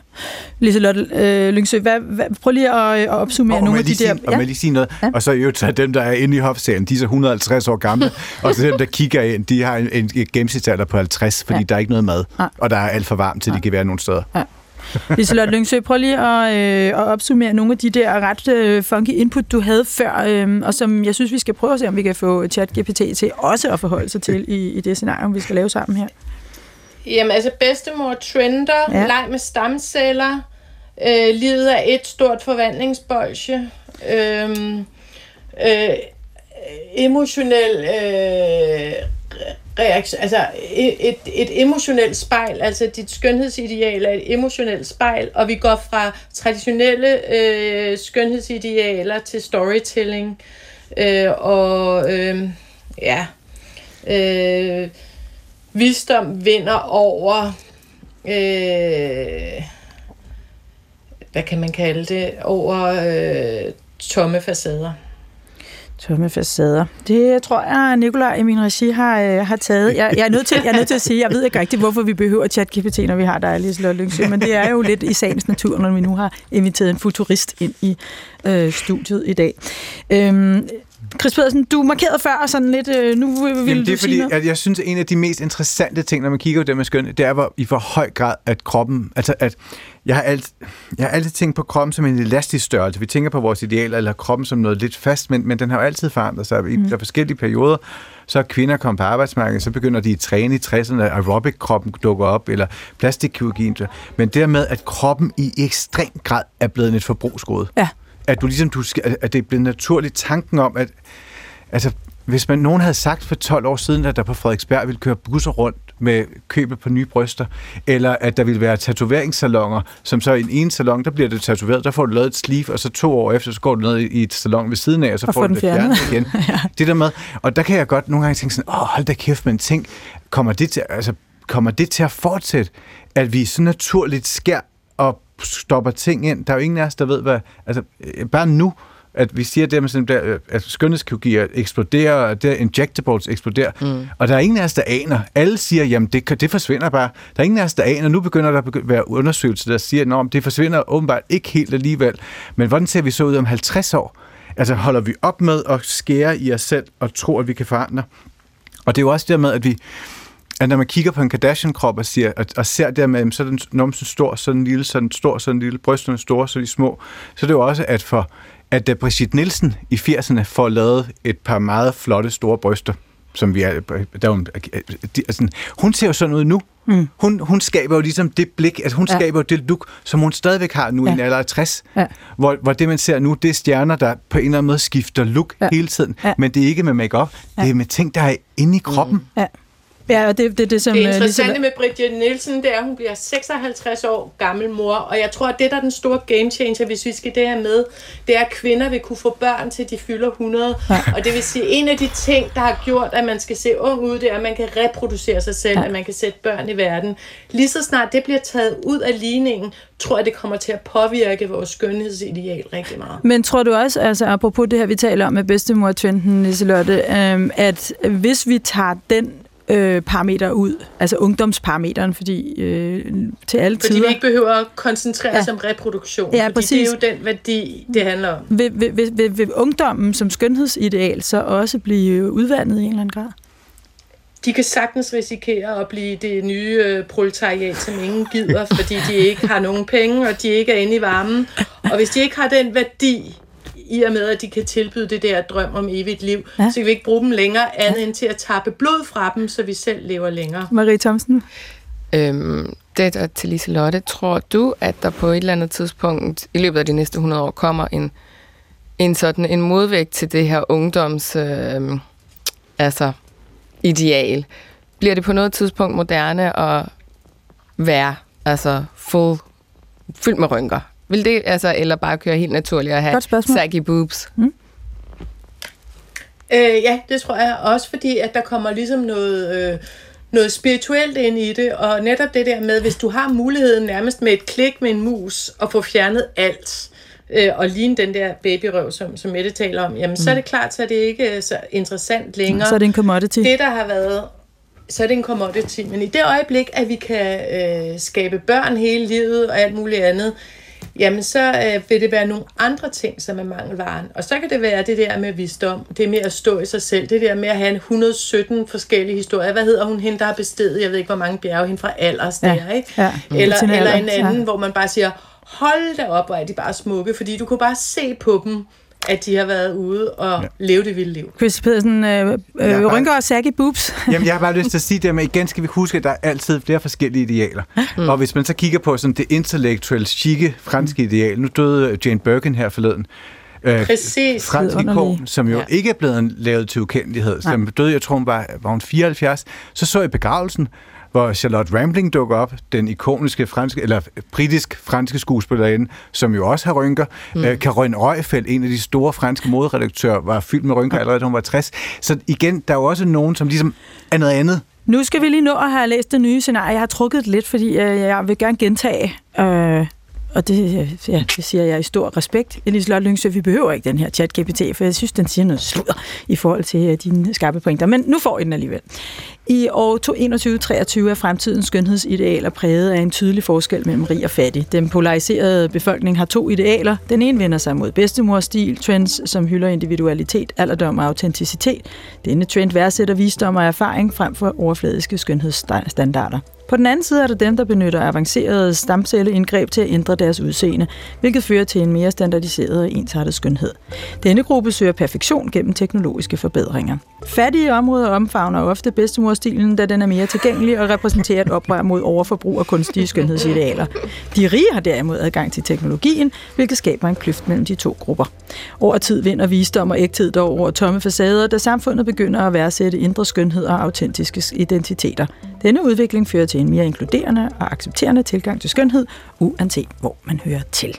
A: Liselotte øh, Lyngsø, hvad, hvad, prøv lige at, at opsummere og nogle af de
C: sige,
A: der...
C: Og ja. lige sige noget. Ja. Og så jo tage dem, der er inde i hofsalen, de er så 150 år gamle, og så dem, der kigger ind, de har en, en gennemsnitsalder på 50, fordi ja. der er ikke noget mad, ja. og der er alt for varmt, til ja. de kan være nogle steder. Ja.
A: Liselotte Lyngsø, prøv lige at, øh, at opsummere nogle af de der ret øh, funky input, du havde før, øh, og som jeg synes, vi skal prøve at se, om vi kan få ChatGPT til også at forholde sig til i, i det scenario, vi skal lave sammen her.
D: Jamen altså bedstemor trender, ja. leg med stamceller, øh, livet er et stort forvandlingsbolsje, øh, øh, emotionel øh, reaktion, altså et, et, et emotionelt spejl, altså dit skønhedsideal er et emotionelt spejl, og vi går fra traditionelle øh, skønhedsidealer til storytelling, øh, og øh, ja, øh, visdom vinder over, øh, hvad kan man kalde det, over øh, tomme facader.
A: Tomme facader. Det tror jeg, Nikolaj i min regi har, øh, har taget. Jeg, jeg, er nødt til, jeg er nødt til at sige, jeg ved ikke rigtigt, hvorfor vi behøver ChatGPT, når vi har dig, Liselotte Lyngsø, men det er jo lidt i sagens natur, når vi nu har inviteret en futurist ind i øh, studiet i dag. Øhm, Chris Pedersen, du markerede før sådan lidt, øh, nu vil
C: Jamen, det er fordi, at jeg synes, at en af de mest interessante ting, når man kigger på det med skøn, det er hvor, i hvor høj grad, at kroppen... Altså, at jeg har, alt, jeg har altid tænkt på kroppen som en elastisk størrelse. Vi tænker på vores idealer, eller kroppen som noget lidt fast, men, men den har jo altid forandret sig. I mm. der forskellige perioder, så er kvinder kommet på arbejdsmarkedet, så begynder de at træne i 60'erne, aerobic-kroppen dukker op, eller plastikkirurgien. Men dermed, at kroppen i ekstrem grad er blevet et forbrugsgode.
A: Ja.
C: At du ligesom, du at det er blevet naturligt tanken om, at altså, hvis man nogen havde sagt for 12 år siden, at der på Frederiksberg ville køre busser rundt med købet på nye bryster, eller at der ville være tatoveringssalonger, som så i en ene salon, der bliver det tatoveret, der får du lavet et sleeve, og så to år efter, så går du ned i et salon ved siden af, og så
A: Og
C: får du det fjernet igen. ja. Det der med, og der kan jeg godt nogle gange tænke sådan, åh, hold da kæft, men tænk, kommer det til, altså, kommer det til at fortsætte, at vi så naturligt skær og stopper ting ind? Der er jo ingen af os, der ved, hvad, altså, øh, bare nu, at vi siger det med der, øh, at skønhedskirurgier eksploderer, og der injectables eksploderer, mm. og der er ingen af os, der aner. Alle siger, jamen det, det forsvinder bare. Der er ingen af os, der aner. Nu begynder der at være undersøgelser, der siger, at det forsvinder åbenbart ikke helt alligevel. Men hvordan ser vi så ud om 50 år? Altså holder vi op med at skære i os selv og tro, at vi kan forandre? Og det er jo også dermed, at vi, at når man kigger på en Kardashian-krop og, siger, og, og ser dermed, så er den numsen stor, så den lille, så den stor, så den lille, brysterne er store, så de små, så er det jo også, at for at da Brigitte Nielsen i 80'erne får lavet et par meget flotte store bryster, som vi er, der er de, altså, hun ser jo sådan ud nu. Mm. Hun, hun skaber jo ligesom det blik, altså hun
A: Ja.
C: skaber jo det look, som hun stadigvæk har nu ja. i en alder af 60.
A: Ja.
C: Hvor, hvor det, man ser nu, det er stjerner, der på en eller anden måde skifter look
A: Ja.
C: hele tiden.
A: Ja.
C: Men det er ikke med makeup,
A: Ja.
C: det er med ting, der er inde i kroppen. Mm.
A: Ja. Ja, og det, det, det, som...
D: Det
A: øh,
D: interessante
A: Liselotte-
D: med Bridget Nielsen, det er, at hun bliver 56 år gammel mor, og jeg tror, at det, der er den store game changer, hvis vi skal det her med, det er, at kvinder vil kunne få børn til de fylder 100. Ja. Og det vil sige, en af de ting, der har gjort, at man skal se ung ud, det er, at man kan reproducere sig selv,
A: ja.
D: at man kan sætte børn i verden. Lige så snart det bliver taget ud af ligningen, tror jeg, det kommer til at påvirke vores skønhedsideal rigtig meget.
A: Men tror du også, altså apropos det her, vi taler om med bedstemor-trenden, Liselotte, øhm, at hvis vi tager den øh, parameter ud, altså ungdomsparameteren, fordi øh, til alle
D: Fordi
A: tider...
D: vi ikke behøver at koncentrere
A: Ja.
D: os om reproduktion,
A: Ja,
D: fordi
A: præcis.
D: det er jo den værdi, det handler om.
A: Vil, vil, vil, vil, vil ungdommen som skønhedsideal så også blive udvandet i en eller anden grad?
D: De kan sagtens risikere at blive det nye øh, proletariat, som ingen gider, fordi de ikke har nogen penge, og de ikke er inde i varmen. Og hvis de ikke har den værdi, i og med, at de kan tilbyde det der drøm om evigt liv,
A: Ja.
D: ja. så kan vi ikke bruge dem længere andet end til at tappe blod fra dem, så vi selv lever længere.
A: Marie Thomsen?
E: Øhm, det der til Liselotte, tror du, at der på et eller andet tidspunkt i løbet af de næste 100 år kommer en, en sådan en modvægt til det her ungdoms øhm, altså ideal? Bliver det på noget tidspunkt moderne at være altså full, fyldt med rynker? Vil det, altså, eller bare køre helt naturligt og have saggy boobs?
D: Øh, ja, det tror jeg også, fordi at der kommer ligesom noget, øh, noget spirituelt ind i det, og netop det der med, hvis du har muligheden nærmest med et klik med en mus at få fjernet alt, øh, og ligne den der babyrøv, som, som Mette taler om, jamen mm. så er det klart, så er det ikke så interessant længere.
A: Så er det en commodity.
D: det, der har været, så er det en commodity. Men i det øjeblik, at vi kan øh, skabe børn hele livet og alt muligt andet, jamen så øh, vil det være nogle andre ting, som er mangelvaren. Og så kan det være det der med visdom, det med at stå i sig selv, det der med at have en 117 forskellige historier. Hvad hedder hun, hende der har bestedet, jeg ved ikke, hvor mange bjerge, hende fra Alders
A: Ja,
D: der, ikke?
A: ja.
D: Eller, eller en anden,
A: ja.
D: hvor man bare siger, hold da op, hvor er de bare smukke, fordi du kunne bare se på dem, at de har været ude og ja. leve det vilde liv.
A: Chris Pedersen, øh, øh,
C: bare-
A: rynker og saggy boobs.
C: Jamen, jeg har bare lyst til at sige det, men igen skal vi huske, at der er altid flere forskellige idealer. Mm. Og hvis man så kigger på sådan det intellektuelle, chique franske ideal, nu døde Jane Birkin her forleden, øh,
D: Præcis.
C: fransk ikon, som jo
D: Ja.
C: ja. ikke er blevet lavet til ukendelighed, som døde, jeg tror hun var, var hun 74, så så jeg begravelsen, hvor Charlotte Rampling dukker op, den ikoniske franske, eller britisk-franske skuespillerinde, som jo også har rynker. Mm. Øh, Caroline Røgfeldt, en af de store franske moderedaktører, var fyldt med rynker allerede, da hun var 60. Så igen, der er jo også nogen, som ligesom er noget andet.
A: Nu skal vi lige nå at have læst det nye scenarie. Jeg har trukket det lidt, fordi øh, jeg vil gerne gentage. Øh, og det, ja, det siger jeg i stor respekt, Elisabeth Lyngsø, vi behøver ikke den her chat-GPT, for jeg synes, den siger noget sludder i forhold til uh, dine skarpe pointer. Men nu får I den alligevel. I år 2021-2023 er fremtidens skønhedsidealer præget af en tydelig forskel mellem rig og fattig. Den polariserede befolkning har to idealer. Den ene vender sig mod bedstemorstil, trends, som hylder individualitet, alderdom og autenticitet. Denne trend værdsætter visdom og erfaring frem for overfladiske skønhedsstandarder. På den anden side er der dem, der benytter avancerede stamcelleindgreb til at ændre deres udseende, hvilket fører til en mere standardiseret og ensartet skønhed. Denne gruppe søger perfektion gennem teknologiske forbedringer. Fattige områder omfavner ofte bedstemorstilen, da den er mere tilgængelig og repræsenterer et oprør mod overforbrug af kunstige skønhedsidealer. De rige har derimod adgang til teknologien, hvilket skaber en kløft mellem de to grupper. Over tid vinder visdom og ægthed dog over tomme facader, da samfundet begynder at værdsætte indre skønhed og autentiske identiteter. Denne udvikling fører til en mere inkluderende og accepterende tilgang til skønhed, uanset hvor man hører til.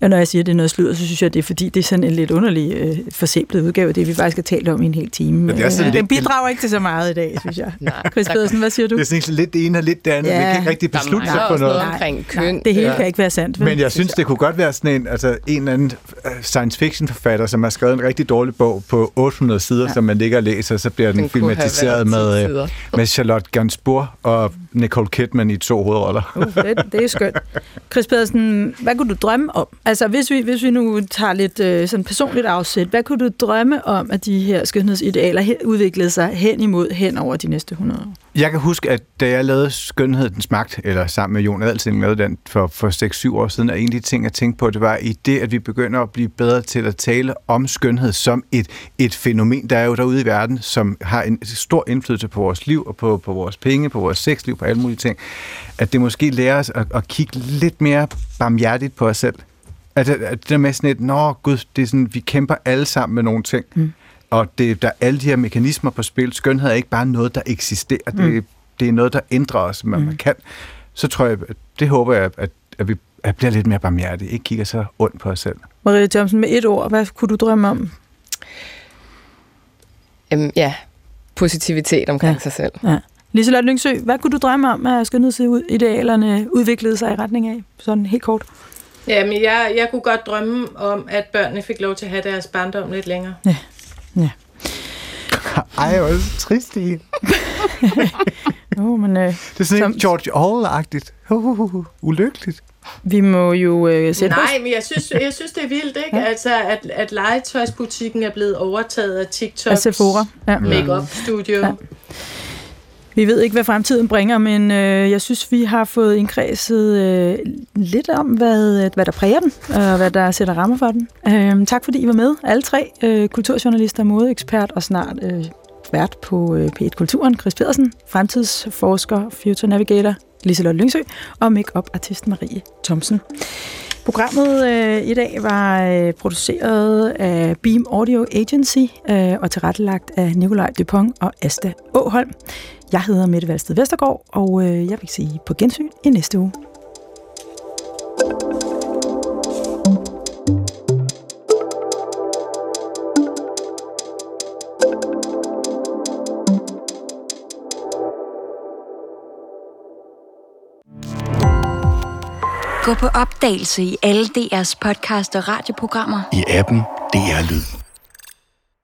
A: Ja, når jeg siger, at det er noget sludder, så synes jeg, det er fordi, det er sådan en lidt underlig øh, forsimplet udgave det, vi faktisk har talt om i en hel time.
C: det er sådan
A: øh,
C: lidt-
A: den bidrager ikke til så meget i dag, synes jeg.
E: Nej,
A: Chris
E: der-
A: Pedersen, hvad siger du?
C: Det er sådan lidt det ene og lidt det andet.
A: Ja.
C: Vi kan ikke rigtig beslutte sig for
E: også
C: noget.
E: noget omkring køn.
A: det hele
C: Ja.
A: kan ikke være sandt. vel?
C: Men jeg synes, det kunne godt være sådan en, altså en eller anden øh, science fiction forfatter, som har skrevet en rigtig dårlig bog på 800 sider, ja. som man ligger og læser, så bliver den,
E: Den
C: filmatiseret
E: været 10
C: med,
E: sider.
C: øh, med Charlotte Gainsbourg og Nicole Kidman i to hovedroller.
A: Uh, det, det er skønt. Chris Pedersen, hvad kunne du drømme om? Altså, hvis vi, hvis vi nu tager lidt øh, sådan personligt afsæt, hvad kunne du drømme om, at de her skønhedsidealer he- udviklede sig hen imod hen over de næste 100 år?
C: Jeg kan huske, at da jeg lavede Skønhedens Magt, eller sammen med Jon Adelsing lavede den for, for 6-7 år siden, og en af de ting, jeg tænkte på, det var i det, at vi begynder at blive bedre til at tale om skønhed som et, et fænomen, der er jo derude i verden, som har en stor indflydelse på vores liv, og på, på vores penge, på vores sexliv, på alle mulige ting. At det måske lærer os at, at kigge lidt mere barmhjertigt på os selv. At, at at det der med sådan et, nå gud, det er sådan, vi kæmper alle sammen med nogle ting. Mm. Og det, der er alle de her mekanismer på spil. Skønhed er ikke bare noget, der eksisterer. Mm. Det, det er noget, der ændrer os, man, mm. man kan. Så tror jeg, at det håber jeg, at, at vi at bliver lidt mere barmhjertige. Ikke kigger så ondt på os selv.
A: Maria Thomsen, med et ord, hvad kunne du drømme om?
E: Øhm, ja, positivitet omkring
A: Ja.
E: ja. sig selv.
A: Ja. Liselotte Lyngsø, hvad kunne du drømme om, at skønhedsidealerne udviklede sig i retning af? Sådan helt kort.
D: Jamen, jeg, jeg kunne godt drømme om, at børnene fik lov til at have deres barndom lidt længere.
C: Ej, hvor er det trist det hele.
A: Jo, men øh,
C: Det er sådan
A: Som-.
C: George Orwell-agtigt. Uh, uh, uh, ulykkeligt.
A: vi må jo øh, sætte os...
D: Nej, men jeg synes, jeg synes det er vildt, ikke? Ja. Altså, at, at legetøjsbutikken er blevet overtaget af TikTok.
A: af Sephora. Ja.
D: Make-up studio.
A: Ja. Vi ved ikke, hvad fremtiden bringer, men øh, jeg synes, vi har fået indkredset øh, lidt om, hvad, øh, hvad der præger den, og hvad der sætter rammer for den. Øh, tak fordi I var med, alle tre. Øh, kulturjournalister, modeekspert og snart øh, vært på øh, P1 Kulturen, Chris Pedersen, fremtidsforsker, future navigator, Liselotte Lyngsø og make artist Marie Thomsen. Programmet øh, i dag var øh, produceret af Beam Audio Agency øh, og tilrettelagt af Nikolaj Dupont og Asta Åholm. Jeg hedder Mette Valsted Vestergaard, og øh, jeg vil sige på gensyn i næste uge.
G: Gå på opdagelse i alle DR's podcast og radioprogrammer.
H: I appen DR Lyd.